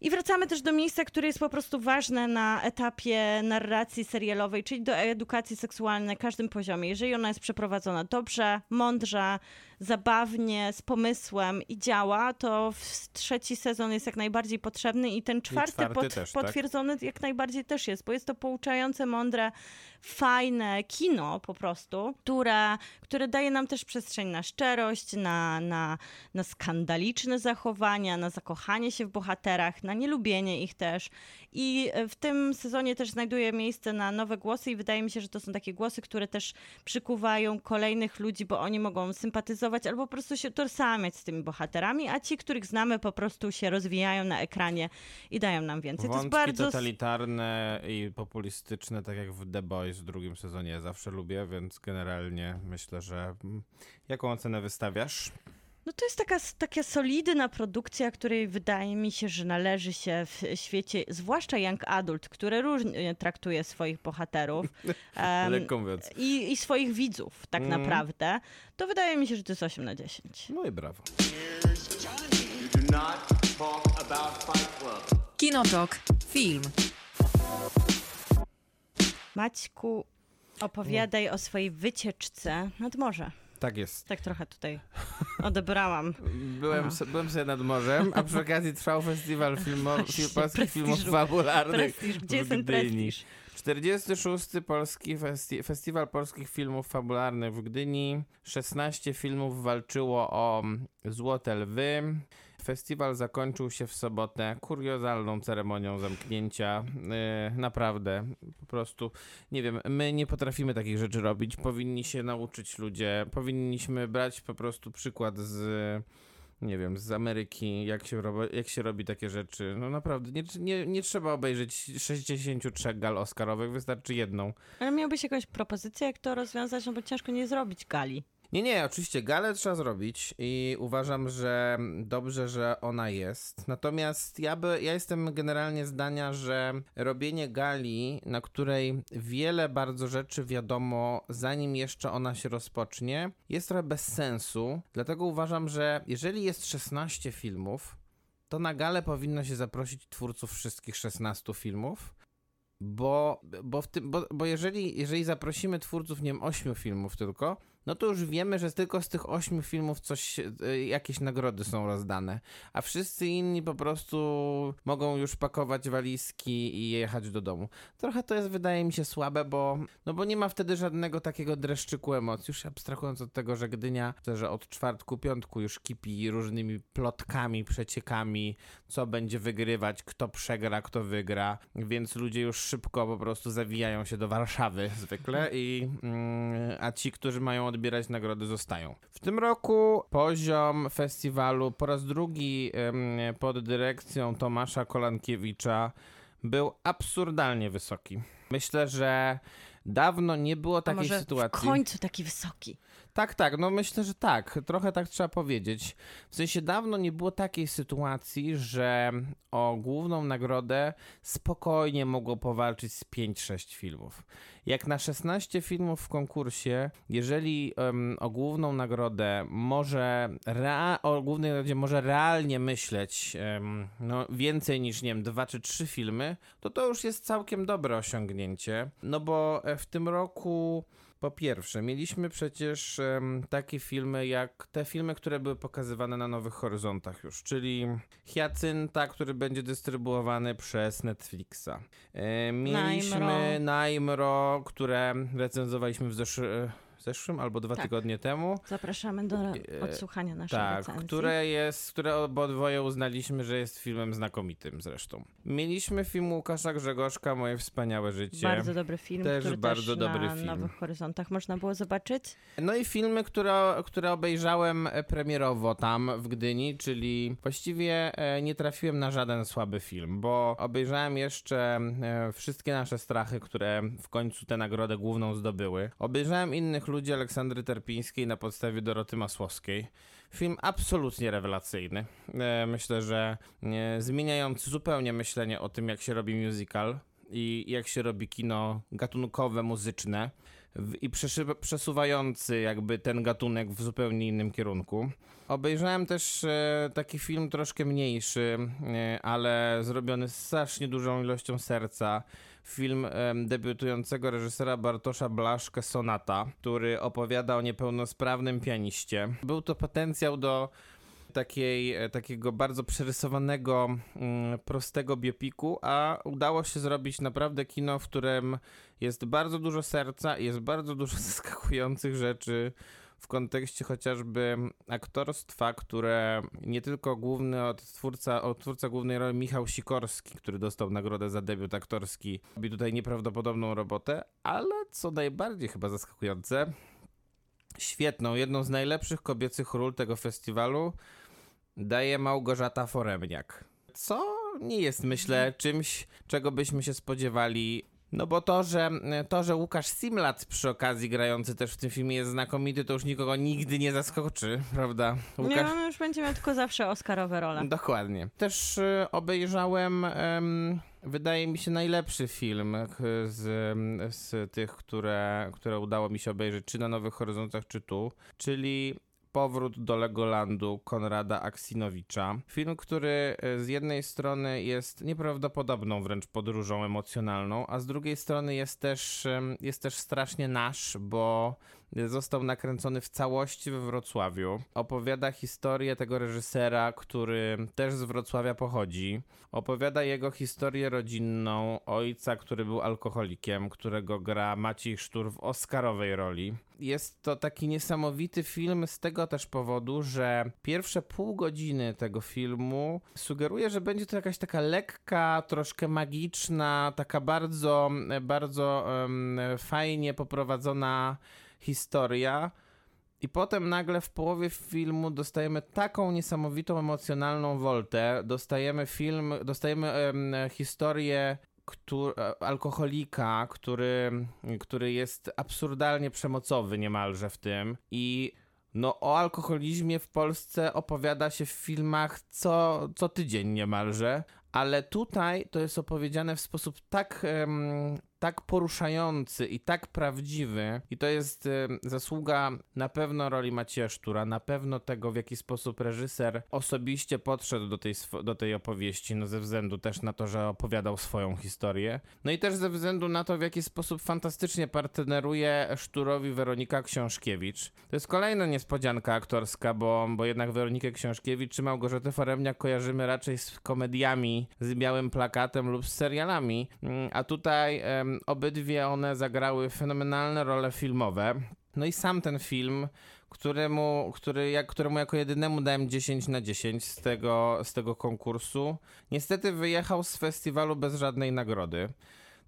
I wracamy też do miejsca, które jest po prostu ważne na etapie narracji serialowej, czyli do edukacji seksualnej na każdym poziomie. Jeżeli ona jest przeprowadzona dobrze, mądrze, zabawnie, z pomysłem i działa, to trzeci sezon jest jak najbardziej potrzebny i ten czwarty, czwarty pot- też, tak? potwierdzony jak najbardziej też jest, bo jest to pouczające, mądre, fajne kino po prostu, które, które daje nam też przestrzeń na szczerość, na, na, na skandaliczne zachowania, na zakochanie się w bohaterach, na nielubienie ich też. I w tym sezonie też znajduje miejsce na nowe głosy i wydaje mi się, że to są takie głosy, które też przykuwają kolejnych ludzi, bo oni mogą sympatyzować albo po prostu się tożsamiać z tymi bohaterami, a ci, których znamy, po prostu się rozwijają na ekranie i dają nam więcej. Wątki to jest bardzo totalitarne i populistyczne, tak jak w The Boys w drugim sezonie, ja zawsze lubię, więc generalnie myślę, że... mm, Jaką ocenę wystawiasz? No to jest taka, taka solidna produkcja, której wydaje mi się, że należy się w świecie, zwłaszcza Young Adult, który różnie traktuje swoich bohaterów mówiąc. i, i swoich widzów tak Mm. naprawdę, to wydaje mi się, że to jest 8 na 10. No i brawo. Kinotok. Film. Maćku, opowiadaj o swojej wycieczce nad morze. Tak jest. Tak trochę tutaj odebrałam. Byłem, Aha. byłem sobie nad morzem, a przy okazji trwał festiwal filmo, film, polskich filmów fabularnych Prestiż, gdzie w jest ten Gdyni. prestiż? 46. Polski festi Festiwal Polskich Filmów Fabularnych w Gdyni. 16 filmów walczyło o Złote Lwy. Festiwal zakończył się w sobotę kuriozalną ceremonią zamknięcia. Yy, naprawdę, po prostu, nie wiem, my nie potrafimy takich rzeczy robić. Powinni się nauczyć ludzie, powinniśmy brać po prostu przykład z nie wiem, z Ameryki, jak się, robi, jak się robi takie rzeczy. No naprawdę, nie, nie, nie trzeba obejrzeć 63 gal Oscarowych, wystarczy jedną. Ale miałbyś jakąś propozycję, jak to rozwiązać, no bo ciężko nie zrobić gali. Nie, nie, oczywiście galę trzeba zrobić i uważam, że dobrze, że ona jest. Natomiast ja, by, ja jestem generalnie zdania, że robienie gali, na której wiele bardzo rzeczy wiadomo, zanim jeszcze ona się rozpocznie, jest trochę bez sensu. Dlatego uważam, że jeżeli jest 16 filmów, to na galę powinno się zaprosić twórców wszystkich 16 filmów. Bo, bo, w tym, bo, bo jeżeli, jeżeli zaprosimy twórców, nie wiem, 8 filmów tylko, no to już wiemy, że tylko z tych ośmiu filmów coś, y, jakieś nagrody są rozdane, a wszyscy inni po prostu mogą już pakować walizki i jechać do domu. Trochę to jest, wydaje mi się, słabe, bo, no bo nie ma wtedy żadnego takiego dreszczyku emocji, już abstrahując od tego, że Gdynia, że od czwartku, piątku już kipi różnymi plotkami, przeciekami, co będzie wygrywać, kto przegra, kto wygra, więc ludzie już szybko po prostu zawijają się do Warszawy zwykle i mm, a ci, którzy mają odbierać nagrody, zostają. W tym roku poziom festiwalu po raz drugi pod dyrekcją Tomasza Kolankiewicza był absurdalnie wysoki. Myślę, że dawno nie było takiej sytuacji. w końcu taki wysoki. Tak, tak, no myślę, że tak. Trochę tak trzeba powiedzieć. W sensie dawno nie było takiej sytuacji, że o główną nagrodę spokojnie mogło powalczyć z 5-6 filmów. Jak na 16 filmów w konkursie, jeżeli em, o główną nagrodę może o głównej nagrodzie może realnie myśleć em, no, więcej niż nie wiem, dwa czy trzy filmy, to to już jest całkiem dobre osiągnięcie. No bo e, w tym roku po pierwsze, mieliśmy przecież em, takie filmy jak te filmy, które były pokazywane na Nowych Horyzontach już, czyli Hiacynta, który będzie dystrybuowany przez Netflixa. E, mieliśmy Najmro, które recenzowaliśmy w zeszły, zeszłym albo dwa Tak. tygodnie temu. Zapraszamy do E, odsłuchania naszej Tak, recenzji. które jest, które obodwoje uznaliśmy, że jest filmem znakomitym zresztą. Mieliśmy film Łukasza Grzegorzka, Moje wspaniałe życie. Bardzo dobry film, Też który bardzo też dobry na film. Nowych Horyzontach można było zobaczyć. No i filmy, które, które obejrzałem e, premierowo tam w Gdyni, czyli właściwie e, nie trafiłem na żaden słaby film, bo obejrzałem jeszcze wszystkie nasze strachy, które w końcu tę nagrodę główną zdobyły. Obejrzałem innych ludzi Aleksandry Terpińskiej na podstawie Doroty Masłowskiej. Film absolutnie rewelacyjny. E, Myślę, że e, zmieniający zupełnie myślenie o tym, jak się robi musical i jak się robi kino gatunkowe, muzyczne i przesuwający jakby ten gatunek w zupełnie innym kierunku. Obejrzałem też e, taki film troszkę mniejszy, ale zrobiony z strasznie dużą ilością serca. Film debiutującego reżysera Bartosza Blaszkę Sonata, który opowiada o niepełnosprawnym pianiście. Był to potencjał do takiej, e, takiego bardzo przerysowanego, mm, prostego biopiku, a udało się zrobić naprawdę kino, w którym jest bardzo dużo serca i jest bardzo dużo zaskakujących rzeczy w kontekście chociażby aktorstwa, które nie tylko główny odtwórca, odtwórca głównej roli Michał Sikorski, który dostał nagrodę za debiut aktorski, robi tutaj nieprawdopodobną robotę, ale co najbardziej chyba zaskakujące, świetną, jedną z najlepszych kobiecych ról tego festiwalu daje Małgorzata Foremniak. Co nie jest, myślę, czymś, czego byśmy się spodziewali. No bo to, że to, że Łukasz Simlat przy okazji grający też w tym filmie jest znakomity, to już nikogo nigdy nie zaskoczy, prawda? Nie, on już będzie miał tylko zawsze Oscarowe role. Dokładnie. Też y, obejrzałem, em, wydaje mi się, najlepszy film z, z tych, które, które udało mi się obejrzeć, czy na Nowych Horyzontach, czy tu, czyli Powrót do Legolandu Konrada Aksinowicza. Film, który e, z jednej strony jest nieprawdopodobną wręcz podróżą emocjonalną, a z drugiej strony jest też, jest też strasznie nasz, bo został nakręcony w całości we Wrocławiu. Opowiada historię tego reżysera, który też z Wrocławia pochodzi. Opowiada jego historię rodzinną ojca, który był alkoholikiem, którego gra Maciej Sztur w Oscarowej roli. Jest to taki niesamowity film z tego też powodu, że pierwsze pół godziny tego filmu sugeruje, że będzie to jakaś taka lekka, troszkę magiczna, taka bardzo, bardzo em, fajnie poprowadzona historia. I potem nagle w połowie filmu dostajemy taką niesamowitą emocjonalną woltę. Dostajemy film, dostajemy em, historię któ- e, alkoholika, który, który jest absurdalnie przemocowy niemalże w tym. I no o alkoholizmie w Polsce opowiada się w filmach co, co tydzień niemalże. Ale tutaj to jest opowiedziane w sposób tak, em, tak poruszający i tak prawdziwy. I to jest em, zasługa na pewno roli Macieja Sztura, na pewno tego, w jaki sposób reżyser osobiście podszedł do tej, do tej opowieści, no ze względu też na to, że opowiadał swoją historię. No i też ze względu na to, w jaki sposób fantastycznie partneruje Szturowi Weronika Książkiewicz. To jest kolejna niespodzianka aktorska, bo, bo jednak Weronikę Książkiewicz czy Małgorzatę Foremniak kojarzymy raczej z komediami, z białym plakatem lub z serialami, Mm, a tutaj em, obydwie one zagrały fenomenalne role filmowe. No i sam ten film, któremu, który, jak, któremu jako jedynemu dałem 10 na 10 z tego, z tego konkursu, niestety wyjechał z festiwalu bez żadnej nagrody.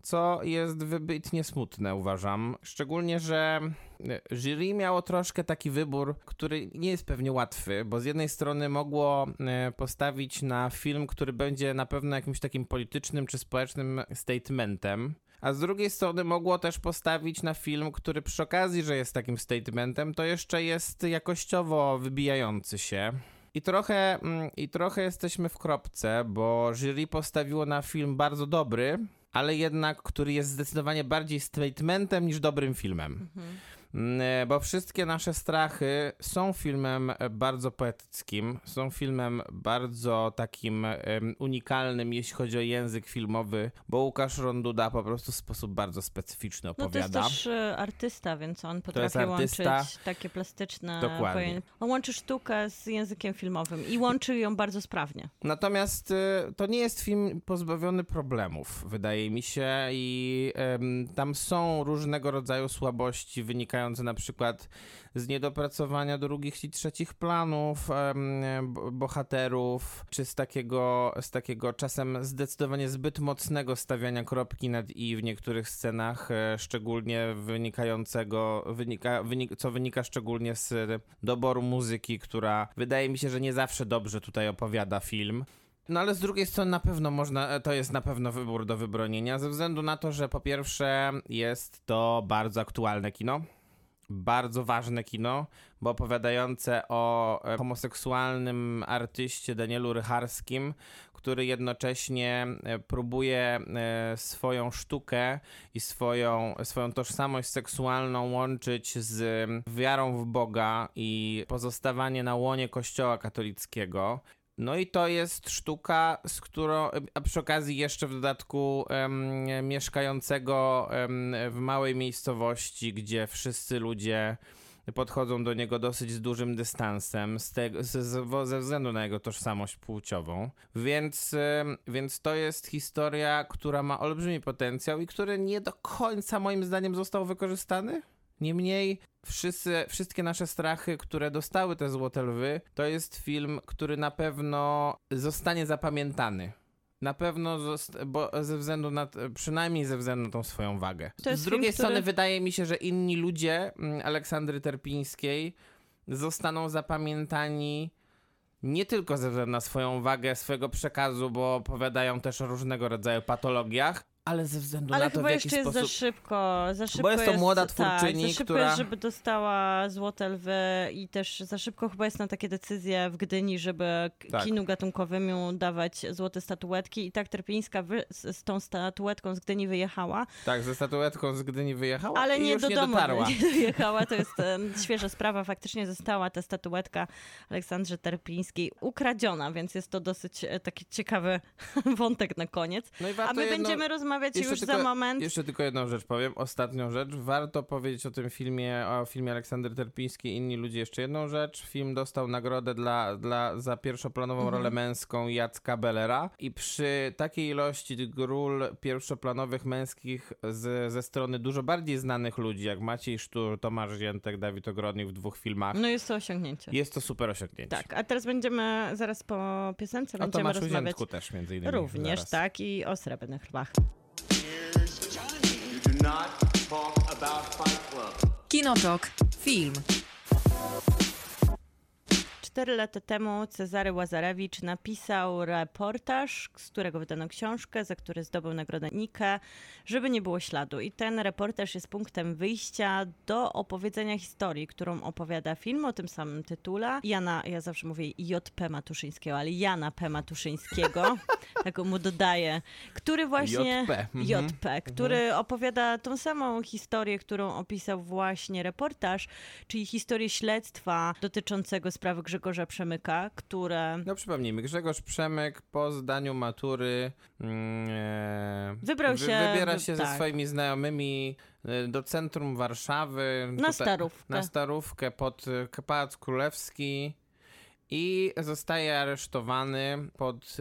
co jest wybitnie smutne, uważam. Szczególnie, że e, jury miało troszkę taki wybór, który nie jest pewnie łatwy, bo z jednej strony mogło e, postawić na film, który będzie na pewno jakimś takim politycznym czy społecznym statementem. A z drugiej strony mogło też postawić na film, który przy okazji, że jest takim statementem, to jeszcze jest jakościowo wybijający się. I trochę, mm, I trochę jesteśmy w kropce, bo jury postawiło na film bardzo dobry, ale jednak, który jest zdecydowanie bardziej statementem niż dobrym filmem. E, Bo wszystkie nasze strachy są filmem e, bardzo poetyckim, są filmem bardzo takim unikalnym, jeśli chodzi o język filmowy, bo Łukasz Ronduda po prostu w sposób bardzo specyficzny No to opowiada. jest też e, artysta, więc on potrafi łączyć takie plastyczne Dokładnie. pojęcia. On łączy sztukę z językiem filmowym i łączy ją bardzo sprawnie. Natomiast y, to nie jest film pozbawiony problemów, wydaje mi się, i tam są różnego rodzaju słabości wynikające na przykład z niedopracowania drugich i trzecich planów bohaterów, czy z takiego, z takiego czasem zdecydowanie zbyt mocnego stawiania kropki nad i w niektórych scenach, e, szczególnie wynikającego, wynika, wynik, co wynika szczególnie z doboru muzyki, która wydaje mi się, że nie zawsze dobrze tutaj opowiada film. No ale z drugiej strony na pewno można, to jest na pewno wybór do wybronienia, ze względu na to, że po pierwsze jest to bardzo aktualne kino, bardzo ważne kino, bo opowiadające o e, homoseksualnym artyście Danielu Rycharskim, który jednocześnie e, próbuje e, swoją sztukę i swoją, swoją tożsamość seksualną łączyć z wiarą w Boga i pozostawanie na łonie Kościoła katolickiego. No i to jest sztuka, z którą, a przy okazji jeszcze w dodatku em, mieszkającego em, w małej miejscowości, gdzie wszyscy ludzie podchodzą do niego dosyć z dużym dystansem z tego, z, z, ze względu na jego tożsamość płciową. Więc, więc to jest historia, która ma olbrzymi potencjał i który nie do końca moim zdaniem został wykorzystany. Niemniej wszyscy, wszystkie nasze strachy, które dostały te Złote Lwy, to jest film, który na pewno zostanie zapamiętany. Na pewno, bo ze względu na, przynajmniej ze względu na tą swoją wagę. Z drugiej film, który- strony wydaje mi się, że inni ludzie mm, Aleksandry Terpińskiej zostaną zapamiętani nie tylko ze względu na swoją wagę, swojego przekazu, bo opowiadają też o różnego rodzaju patologiach, ale ze względu Ale na to, chyba w jaki jeszcze jest sposób... za szybko, za szybko jest to młoda twórczyni, tak, za szybko która- jest, żeby dostała Złote Lwy i też za szybko chyba jest na takie decyzje w Gdyni, żeby Tak. kinu gatunkowemu dawać złote statuetki i tak Terpińska wy, z, tą statuetką z Gdyni wyjechała, Tak, ze statuetką z Gdyni wyjechała ale nie do nie domu dotarła. nie dojechała, to jest świeża sprawa, faktycznie została ta statuetka Aleksandrze Terpińskiej ukradziona, więc jest to dosyć e, taki ciekawy wątek na koniec. No i A my jedno- będziemy rozmawiać jeszcze już tylko- za moment. Jeszcze tylko jedną rzecz powiem, ostatnią rzecz. Warto powiedzieć o tym filmie, o filmie Aleksander Terpiński i inni ludzie jeszcze jedną rzecz. Film dostał nagrodę dla, dla, za pierwszoplanową Mhm. rolę męską Jacka Bellera i przy takiej ilości ról pierwszoplanowych męskich z, ze strony dużo bardziej znanych ludzi, jak Maciej Sztur, Tomasz Ziętek, Dawid Ogrodnik w dwóch filmach, No jest to osiągnięcie. jest to super osiągnięcie. Tak, a teraz będziemy, zaraz po piosence O będziemy Tomaszu rozmawiać Ziętku też między innymi. również, zaraz. tak, i o Srebrnych Lwach. Kinotok. Film. Cztery lata temu Cezary Łazarewicz napisał reportaż, z którego wydano książkę, za który zdobył nagrodę Nike, żeby nie było śladu. I ten reportaż jest punktem wyjścia do opowiedzenia historii, którą opowiada film o tym samym tytule. Jana, ja zawsze mówię JP Matuszyńskiego, ale Jana P. Matuszyńskiego, tak mu dodaję, który właśnie... JP, mhm. JP, który opowiada tą samą historię, którą opisał właśnie reportaż, czyli historię śledztwa dotyczącego sprawy Grzegorza Przemyka, które No przypomnijmy, Grzegorz Przemyk po zdaniu matury mm, e, Wybrał się- wybiera się ze tak. swoimi znajomymi e, do centrum Warszawy. Na Starówkę. Na Starówkę pod e, Pałac Królewski i zostaje aresztowany pod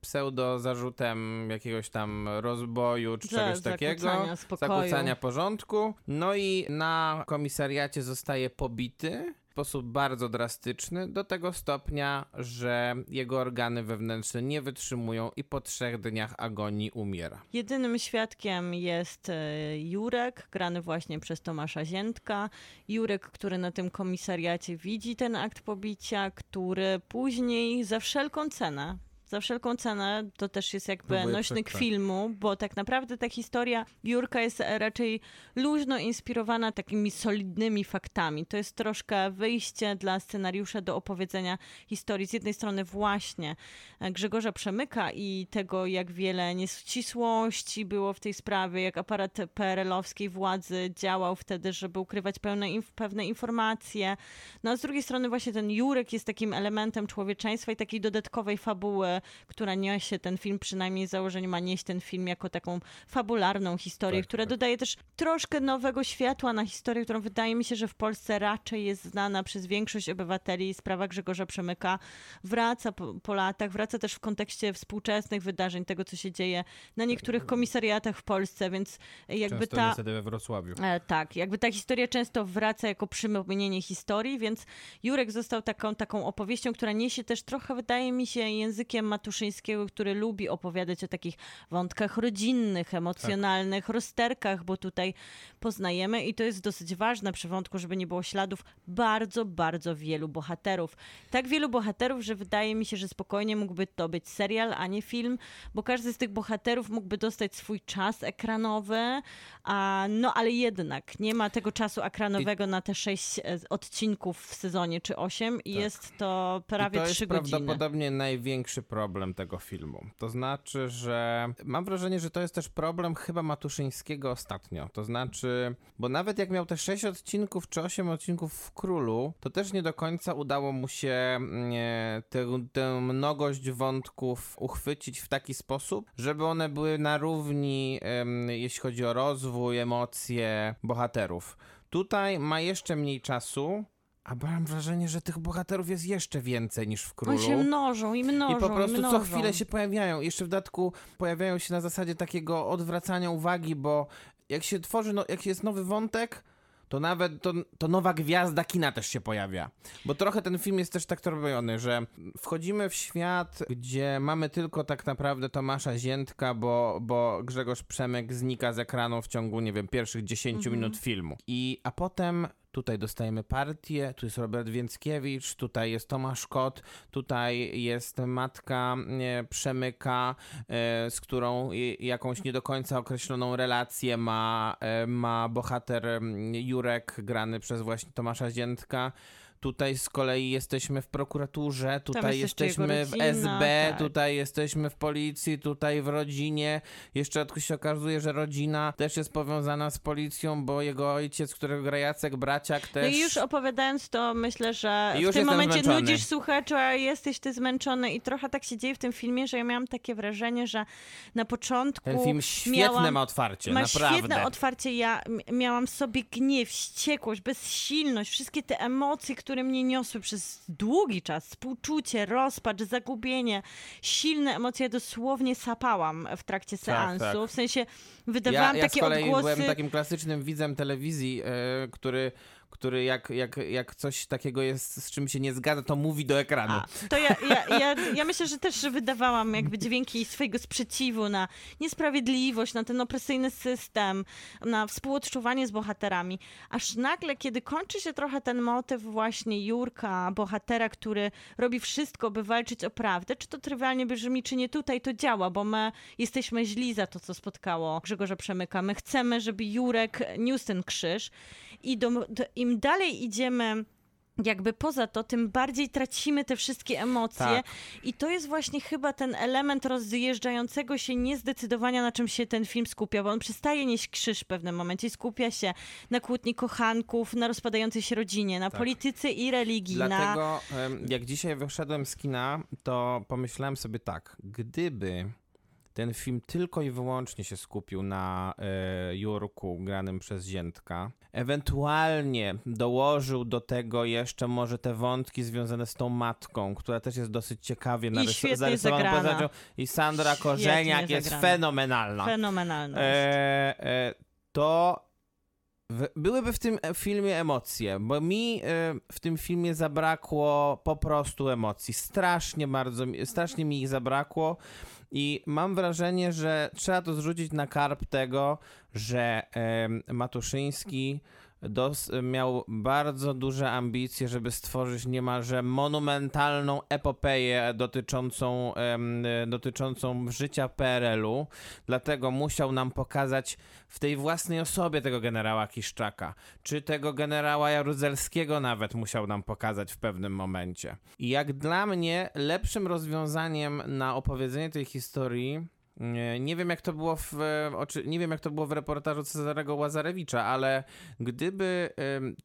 pseudo zarzutem jakiegoś tam rozboju czy Za- czegoś takiego. zakłócania spokoju. Zakłócania porządku. No i na komisariacie zostaje pobity sposób bardzo drastyczny, do tego stopnia, że jego organy wewnętrzne nie wytrzymują i po trzech dniach agonii umiera. Jedynym świadkiem jest e, Jurek, grany właśnie przez Tomasza Ziętka. Jurek, który na tym komisariacie widzi ten akt pobicia, który później za wszelką cenę za wszelką cenę to też jest jakby Próbuje nośnik przetrwać. filmu, bo tak naprawdę ta historia Jurka jest raczej luźno inspirowana takimi solidnymi faktami. To jest troszkę wyjście dla scenariusza do opowiedzenia historii. Z jednej strony właśnie e, Grzegorza Przemyka i tego, jak wiele nieścisłości było w tej sprawie, jak aparat PRL-owskiej władzy działał wtedy, żeby ukrywać pełne pewne informacje. No a z drugiej strony właśnie ten Jurek jest takim elementem człowieczeństwa i takiej dodatkowej fabuły, która niesie ten film, przynajmniej z założenia ma nieść ten film jako taką fabularną historię, Tak, która tak. dodaje też troszkę nowego światła na historię, którą wydaje mi się, że w Polsce raczej jest znana przez większość obywateli. Sprawa Grzegorza Przemyka wraca po, po latach, wraca też w kontekście współczesnych wydarzeń, tego co się dzieje na niektórych komisariatach w Polsce, więc jakby Często ta... niestety we Wrocławiu. E, tak, jakby ta historia często wraca jako przypomnienie historii, więc Jurek został taką, taką opowieścią, która niesie też trochę, wydaje mi się, językiem Matuszyńskiego, który lubi opowiadać o takich wątkach rodzinnych, emocjonalnych, rozterkach, bo tutaj poznajemy i to jest dosyć ważne przy wątku, żeby nie było śladów bardzo, bardzo wielu bohaterów. Tak wielu bohaterów, że wydaje mi się, że spokojnie mógłby to być serial, a nie film, bo każdy z tych bohaterów mógłby dostać swój czas ekranowy, a, no ale jednak nie ma tego czasu ekranowego na te sześć e, odcinków w sezonie czy osiem i jest to prawie I to trzy jest godziny. prawdopodobnie największy problem tego filmu. To znaczy, że mam wrażenie, że to jest też problem chyba Matuszyńskiego ostatnio. To znaczy, bo nawet jak miał te 6 odcinków czy 8 odcinków w Królu, to też nie do końca udało mu się mm, e, tę, tę mnogość wątków uchwycić w taki sposób, żeby one były na równi, jeśli chodzi o rozwój, emocje bohaterów. Tutaj ma jeszcze mniej czasu, a mam wrażenie, że tych bohaterów jest jeszcze więcej niż w Królu. Oni się mnożą i mnożą I po prostu mnożą. co chwilę się pojawiają. Jeszcze w dodatku pojawiają się na zasadzie takiego odwracania uwagi, bo jak się tworzy, no, jak jest nowy wątek, to nawet to, to nowa gwiazda kina też się pojawia. Bo trochę ten film jest też tak robiony, że wchodzimy w świat, gdzie mamy tylko tak naprawdę Tomasza Ziętka, bo, bo Grzegorz Przemyk znika z ekranu w ciągu, nie wiem, pierwszych 10 minut filmu. I, a potem Tutaj dostajemy partię, tu jest Robert Więckiewicz, tutaj jest Tomasz Kot, tutaj jest matka e, Przemyka, e, z którą jakąś nie do końca określoną relację ma, e, ma bohater mm, Jurek, grany przez właśnie Tomasza Ziętka. Tutaj z kolei jesteśmy w prokuraturze, tutaj jesteśmy w SB, tak. tutaj jesteśmy w policji, tutaj w rodzinie. Jeszcze się okazuje, że rodzina też jest powiązana z policją, bo jego ojciec, którego gra Jacek Braciak No też... i już opowiadając to, myślę, że Już w tym momencie zmęczony. nudzisz słuchacza, jesteś ty zmęczony i trochę tak się dzieje w tym filmie, że ja miałam takie wrażenie, że na początku Ten film świetne miałam, ma otwarcie, ma naprawdę. świetne otwarcie. Ja miałam sobie gniew, wściekłość, bezsilność, wszystkie te emocje, które mnie niosły przez długi czas, współczucie, rozpacz, zagubienie, silne emocje, ja dosłownie sapałam w trakcie seansu, tak. w sensie Ja, wydawałam ja takie z kolei odgłosy... byłem takim klasycznym widzem telewizji, e, który, który jak, jak, jak coś takiego jest, z czym się nie zgadza, to mówi do ekranu. A, to ja, ja, ja, ja myślę, że też wydawałam jakby dźwięki swojego sprzeciwu na niesprawiedliwość, na ten opresyjny system, na współodczuwanie z bohaterami. Aż nagle, kiedy kończy się trochę ten motyw właśnie Jurka, bohatera, który robi wszystko, by walczyć o prawdę, czy to trywialnie brzmi, czy nie tutaj to działa, bo my jesteśmy źli za to, co spotkało Grzegorza Przemyka. My chcemy, żeby Jurek niósł ten krzyż i do, do, im dalej idziemy jakby poza to, tym bardziej tracimy te wszystkie emocje. Tak. I to jest właśnie chyba ten element rozjeżdżającego się niezdecydowania, na czym się ten film skupia, bo on przestaje nieść krzyż w pewnym momencie i skupia się na kłótni kochanków, na rozpadającej się rodzinie, na polityce i religii, na... Dlatego em, jak dzisiaj wyszedłem z kina, to pomyślałem sobie tak, gdyby ten film tylko i wyłącznie się skupił na e, Jurku granym przez Ziętka, ewentualnie dołożył do tego jeszcze może te wątki związane z tą matką, która też jest dosyć ciekawie narys- zagrana. postacią i Sandra Świetnie Korzeniak jest zagrana. fenomenalna. Fenomenalność. E, e, to byłyby w tym filmie emocje, bo mi e, w tym filmie zabrakło po prostu emocji. Strasznie bardzo, strasznie mi ich zabrakło i mam wrażenie, że trzeba to zrzucić na karp tego, że em, Matuszyński dos, miał bardzo duże ambicje, żeby stworzyć niemalże monumentalną epopeję dotyczącą, dotyczącą życia PRL-u, dlatego musiał nam pokazać w tej własnej osobie tego generała Kiszczaka, czy tego generała Jaruzelskiego nawet musiał nam pokazać w pewnym momencie. I jak dla mnie lepszym rozwiązaniem na opowiedzenie tej historii nie, wiem jak to było w e, nie wiem jak to było w reportażu Cezarego Łazarewicza, ale gdyby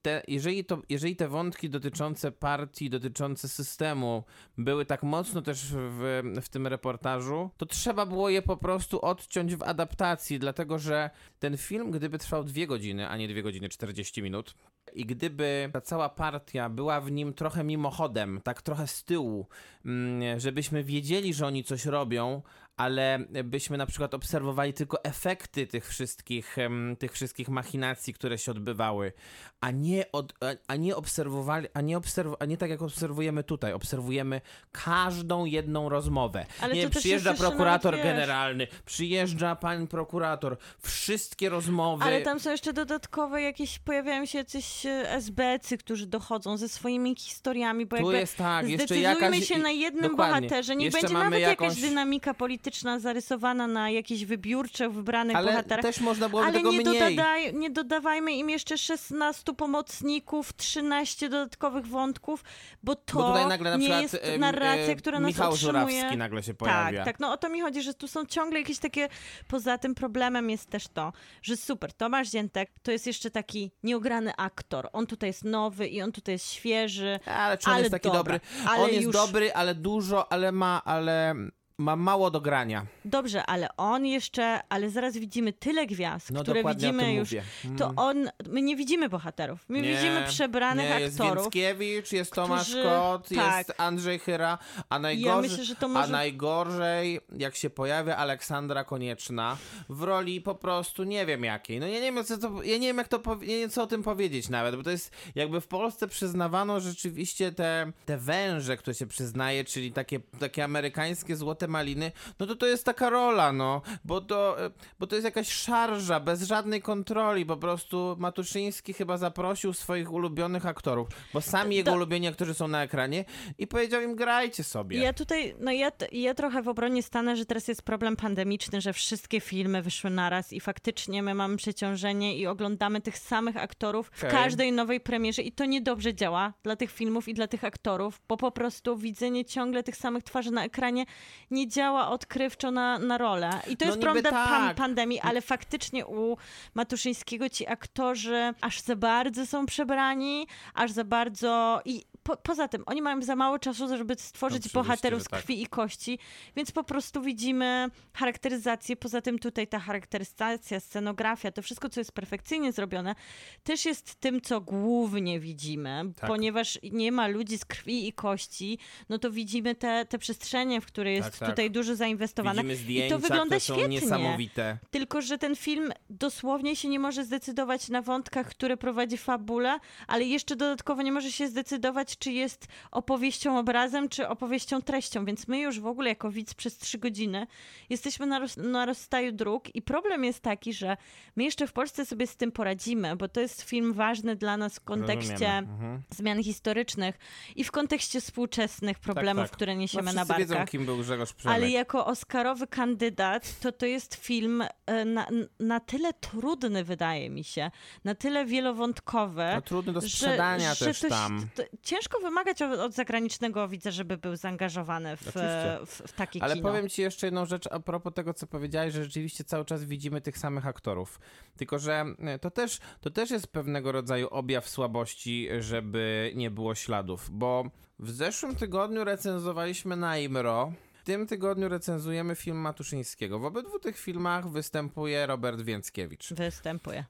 te, jeżeli, to, jeżeli te wątki dotyczące partii, dotyczące systemu były tak mocno też w, w tym reportażu, to trzeba było je po prostu odciąć w adaptacji, dlatego że ten film, gdyby trwał dwie godziny, a nie dwie godziny 40 minut, i gdyby ta cała partia była w nim trochę mimochodem, tak trochę z tyłu, mm, żebyśmy wiedzieli, że oni coś robią, ale byśmy na przykład obserwowali tylko efekty tych wszystkich, tych wszystkich machinacji, które się odbywały, a nie, od, a, nie obserwowali, a nie, obserw, a nie tak jak obserwujemy tutaj, obserwujemy każdą jedną rozmowę. Ale nie, przyjeżdża prokurator generalny, przyjeżdża pan prokurator, wszystkie rozmowy. Ale tam są jeszcze dodatkowe jakieś, pojawiają się jacyś e, SB-cy, którzy dochodzą ze swoimi historiami, bo Tu jakby jest tak, jeszcze jakaś... się na jednym dokładnie. bohaterze. Niech Jeszcze będzie nawet jakąś- jakaś dynamika polityczna zarysowana na jakichś wybiórczych, wybranych Ale bohaterach. też można było Ale tego nie, mniej. nie dodawajmy im jeszcze 16 pomocników, 13 dodatkowych wątków, bo to Bo tutaj nagle na nie przykład jest narracja, e, która nas Michał utrzymuje. Żurawski nagle się pojawia. Tak, tak. No o to mi chodzi, że tu są ciągle jakieś takie. Poza tym problemem jest też to, że super, Tomasz Ziętek to jest jeszcze taki nieograny aktor. On tutaj jest nowy i on tutaj jest świeży. Ale czy on Ale jest taki dobra, dobry? ale on jest już- dobry, ale dużo, ale ma, ale ma mało do grania. Dobrze, ale on jeszcze, ale zaraz widzimy tyle gwiazd, No które widzimy już. mówię. Mm. To on, my nie widzimy bohaterów. My Nie, widzimy przebranych nie, jest aktorów. Więckiewicz, jest Tomasz którzy- Kot, tak. jest Andrzej Chyra, a najgorzej, myślę, że to a może- najgorzej jak się pojawia Aleksandra Konieczna w roli po prostu nie wiem jakiej. No ja nie wiem, co to, ja nie wiem jak to powie- nie wiem, co o tym powiedzieć nawet, bo to jest jakby w Polsce przyznawano rzeczywiście te, te węże, które się przyznaje, czyli takie, takie amerykańskie złote maliny, no to to jest taka rola, no, bo to, e, bo to jest jakaś szarża, bez żadnej kontroli, po prostu Matuszyński chyba zaprosił swoich ulubionych aktorów, bo sami jego To- ulubieni aktorzy są na ekranie i powiedział im grajcie sobie. Ja tutaj, no ja, ja trochę w obronie stanę, że teraz jest problem pandemiczny, że wszystkie filmy wyszły naraz i faktycznie my mamy przeciążenie i oglądamy tych samych aktorów w Okej. każdej nowej premierze i to niedobrze działa dla tych filmów i dla tych aktorów, bo po prostu widzenie ciągle tych samych twarzy na ekranie nie działa odkrywczo na, na rolę. I to No jest niby problem pan, tak. pandemii, ale faktycznie u Matuszyńskiego ci aktorzy aż za bardzo są przebrani, aż za bardzo i po, poza tym, oni mają za mało czasu, żeby stworzyć Oczywiście, bohaterów z tak. krwi i kości, więc po prostu widzimy charakteryzację. Poza tym tutaj ta charakteryzacja, scenografia, to wszystko, co jest perfekcyjnie zrobione, też jest tym, co głównie widzimy, Tak. ponieważ nie ma ludzi z krwi i kości, no to widzimy te, te przestrzenie, w które jest Tak, tak. tutaj dużo zainwestowane. Zdjęcia, I to wygląda świetnie. niesamowite. Tylko, że ten film dosłownie się nie może zdecydować na wątkach, które prowadzi fabule, ale jeszcze dodatkowo nie może się zdecydować, czy jest opowieścią obrazem, czy opowieścią treścią. Więc my już w ogóle jako widz przez trzy godziny jesteśmy na, roz, na rozstaju dróg i problem jest taki, że my jeszcze w Polsce sobie z tym poradzimy, bo to jest film ważny dla nas w kontekście. Mhm. zmian historycznych i w kontekście współczesnych problemów, tak. które niesiemy no, na barkach. wiedzą, kim był Grzegorz Przemek. Ale jako Oscarowy kandydat, to to jest film e, na, na tyle trudny, wydaje mi się, na tyle wielowątkowy. No, trudny do że- sprzedania że też to, tam. To, ciężko wymagać od, od zagranicznego widza, żeby był zaangażowany w, Oczywiście. w, w takie Ale kino. powiem ci jeszcze jedną rzecz a propos tego, co powiedziałeś, że rzeczywiście cały czas widzimy tych samych aktorów. Tylko, że e, to też, to też jest pewnego rodzaju objaw słabości, żeby nie było śladów, bo w zeszłym tygodniu recenzowaliśmy Naimro, w tym tygodniu recenzujemy film Matuszyńskiego. W obydwu tych filmach występuje Robert Więckiewicz. Występuje.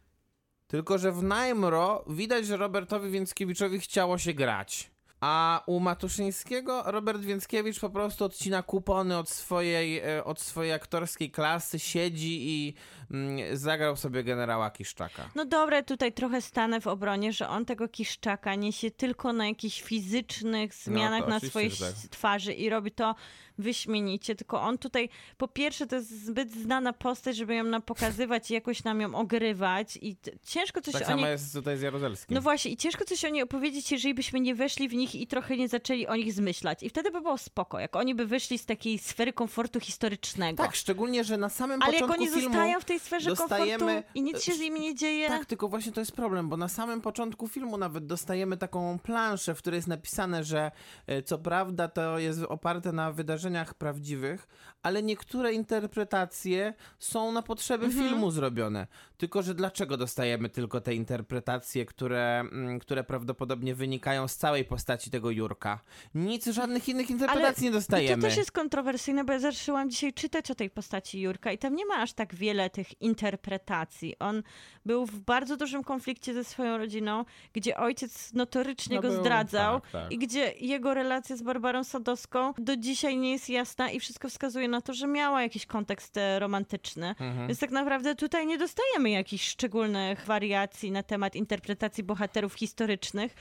Tylko, że w Naimro widać, że Robertowi Więckiewiczowi chciało się grać. A u Matuszyńskiego Robert Więckiewicz po prostu odcina kupony od swojej, e, od swojej aktorskiej klasy, siedzi i mm, zagrał sobie generała Kiszczaka. No dobra, tutaj trochę stanę w obronie, że on tego kiszczaka niesie tylko na jakichś fizycznych zmianach No na swojej tak. twarzy i robi to wyśmienicie, tylko on tutaj, po pierwsze to jest zbyt znana postać, żeby ją nam pokazywać i jakoś nam ją ogrywać i ciężko coś Tak o samo niej... jest tutaj z Jaruzelskim. No właśnie, i ciężko coś o niej opowiedzieć, jeżeli byśmy nie weszli w nich i trochę nie zaczęli o nich zmyślać. I wtedy by było spoko, jak oni by wyszli z takiej sfery komfortu historycznego. tak, szczególnie, że na samym Ale jak początku oni filmu... zostają w tej sferze dostajemy- komfortu i nic się z nimi nie dzieje. Tak, tylko właśnie to jest problem, bo na samym początku filmu nawet dostajemy taką planszę, w której jest napisane, że e, co prawda to jest oparte na wydarzeniach prawdziwych, ale niektóre interpretacje są na potrzeby Mhm. filmu zrobione. Tylko, że dlaczego dostajemy tylko te interpretacje, które, mm, które prawdopodobnie wynikają z całej postaci tego Jurka? Nic, żadnych innych interpretacji nie I dostajemy. to też jest kontrowersyjne, bo ja zaczęłam dzisiaj czytać o tej postaci Jurka i tam nie ma aż tak wiele tych interpretacji. On był w bardzo dużym konflikcie ze swoją rodziną, gdzie ojciec notorycznie No go był, zdradzał tak, tak. i gdzie jego relacja z Barbarą Sadowską do dzisiaj nie jest jasna i wszystko wskazuje na to, że miała jakiś kontekst e, romantyczny. Mhm. Więc tak naprawdę tutaj nie dostajemy jakichś szczególnych wariacji na temat interpretacji bohaterów historycznych.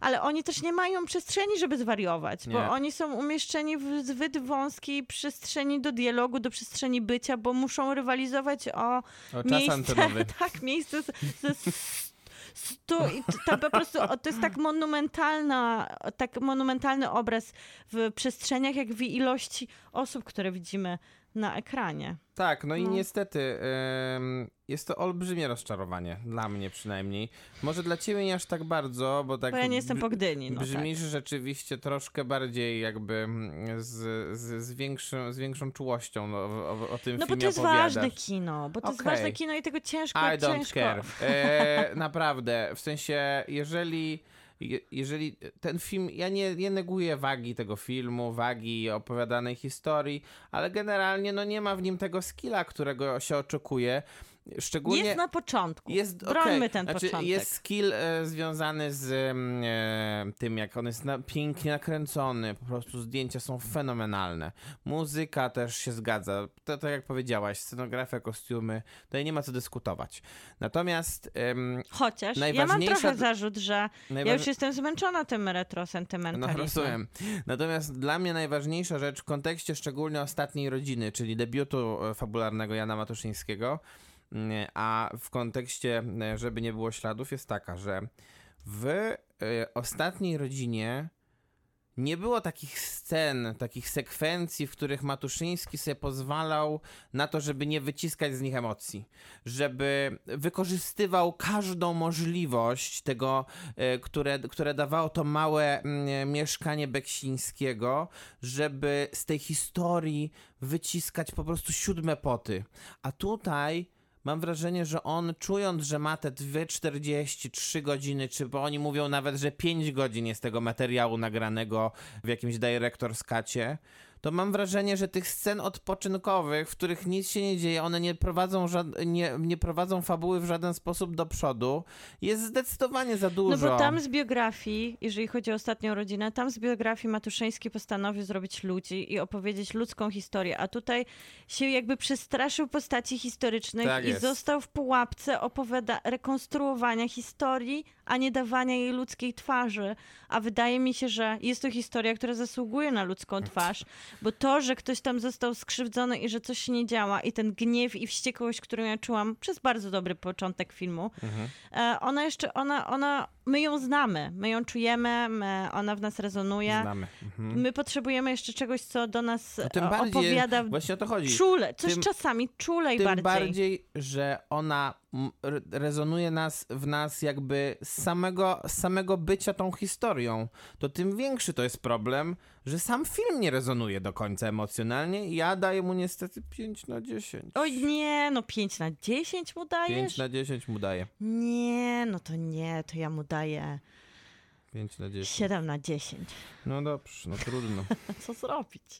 Ale oni też nie mają przestrzeni, żeby zwariować, Nie. bo oni są umieszczeni w zbyt wąskiej przestrzeni do dialogu, do przestrzeni bycia, bo muszą rywalizować o, O miejsce, tak, miejsce z- stu to po prostu to jest tak monumentalna, tak monumentalny obraz w przestrzeniach, jak w ilości osób, które widzimy na ekranie. Tak, no i No. niestety jest to olbrzymie rozczarowanie, dla mnie przynajmniej. Może dla ciebie nie aż tak bardzo, bo tak Bo ja nie jestem po Gdyni. No brzmisz tak. rzeczywiście troszkę bardziej jakby mm, z, z, z, większą, z większą czułością no, o, o, tym No bo filmie to jest opowiadasz. ważne kino, bo to jest Okej. ważne kino i tego ciężko, I don't ciężko. care. E, naprawdę, w sensie, jeżeli, je- jeżeli ten film, ja nie, nie neguję wagi tego filmu, wagi opowiadanej historii, ale generalnie no nie ma w nim tego skilla, którego się oczekuje. Szczególnie Jest na początku. jest Brońmy okej. ten znaczy, początek. Jest skill e, związany z mm, e, tym, jak on jest na, pięknie nakręcony, po prostu zdjęcia są fenomenalne. Muzyka też się zgadza. To, to jak powiedziałaś, scenografia, kostiumy, tutaj nie ma co dyskutować. Natomiast em, Chociaż ja mam trochę zarzut, że ja najważ- już jestem zmęczona tym no retrosentymentalizmem. rozumiem. Natomiast dla mnie najważniejsza rzecz w kontekście szczególnie ostatniej rodziny, czyli debiutu e, fabularnego Jana Matuszyńskiego, a w kontekście, e, żeby nie było śladów, jest taka, że w e, ostatniej rodzinie nie było takich scen, takich sekwencji, w których Matuszyński sobie pozwalał na to, żeby nie wyciskać z nich emocji, żeby wykorzystywał każdą możliwość tego, e, które, które dawało to małe mm, mieszkanie Beksińskiego, żeby z tej historii wyciskać po prostu siódme poty. A tutaj mam wrażenie, że on czując, że ma te 2,40, 3 godziny, czy bo oni mówią nawet, że 5 godzin jest tego materiału nagranego w jakimś director's cutie, to mam wrażenie, że tych scen odpoczynkowych, w których nic się nie dzieje, one nie prowadzą, nie, nie prowadzą fabuły w żaden sposób do przodu, jest zdecydowanie za dużo. No bo tam z biografii, jeżeli chodzi o ostatnią rodzinę, tam z biografii Matuszyński postanowił zrobić ludzi i opowiedzieć ludzką historię, a tutaj się jakby przestraszył postaci historycznych Tak i jest. został w pułapce opowiada- rekonstruowania historii, a nie dawania jej ludzkiej twarzy. A wydaje mi się, że jest to historia, która zasługuje na ludzką twarz, bo to, że ktoś tam został skrzywdzony i że coś się nie działa i ten gniew i wściekłość, którą ja czułam przez bardzo dobry początek filmu, e, ona jeszcze, ona, ona, my ją znamy, my ją czujemy, my, ona w nas rezonuje. Znamy. Mhm. My potrzebujemy jeszcze czegoś, co do nas No tym bardziej, opowiada właśnie o to chodzi. czule, coś Tym- czasami czulej Tym bardziej. bardziej, że ona rezonuje nas, w nas jakby z samego, z samego bycia tą historią. To tym większy to jest problem, że sam film nie rezonuje do końca emocjonalnie i ja daję mu niestety 5 na 10. Oj nie, no 5 na 10 mu 5 dajesz? na 10 mu daję. Nie, no to nie, to ja mu daję 5 na 10. 7 na 10. No dobrze, no trudno. Co zrobić?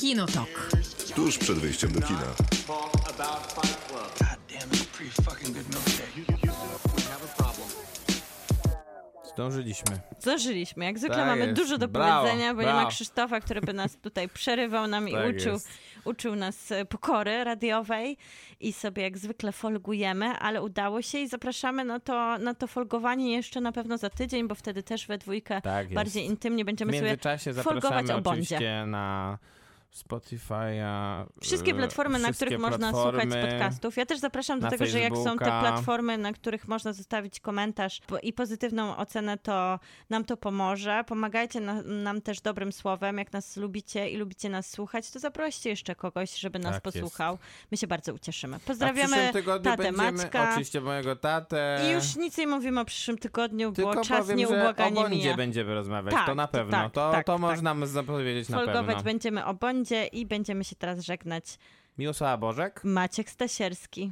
Kinotok. Tuż przed wyjściem do kina. Zdążyliśmy. Zdążyliśmy. Jak zwykle Tak mamy jest. dużo do Brawo, powiedzenia, bo nie ma brawo. Krzysztofa, który by nas tutaj przerywał nam i Tak uczył, jest. uczył nas e, pokory radiowej i sobie jak zwykle folgujemy, ale udało się i zapraszamy na to, na to folgowanie jeszcze na pewno za tydzień, bo wtedy też we dwójkę Tak jest. bardziej intymnie będziemy sobie folgować o Bondzie. oczywiście na Spotify'a. Wszystkie e, platformy, na wszystkie których można platformy. słuchać podcastów. Ja też zapraszam do na tego, że jak są te Facebooka. platformy, na których można zostawić komentarz i pozytywną ocenę, to nam to pomoże. Pomagajcie na, nam też dobrym słowem. Jak nas lubicie i lubicie nas słuchać, to zaproście jeszcze kogoś, żeby nas Tak jest. posłuchał. My się bardzo ucieszymy. Pozdrawiamy przyszłym tygodniu tatę będziemy Maćka. oczywiście mojego tatę. I już nic nie mówimy o przyszłym tygodniu, Tylko bo czas powiem, że o nieubłaganie Bondzie mija. będziemy rozmawiać, Tak, to na pewno. tak, to tak, to tak. można zapowiedzieć na Folgować pewno. będziemy o Bondzie i będziemy się teraz żegnać. Miłosława Bożek. Maciek Stasierski.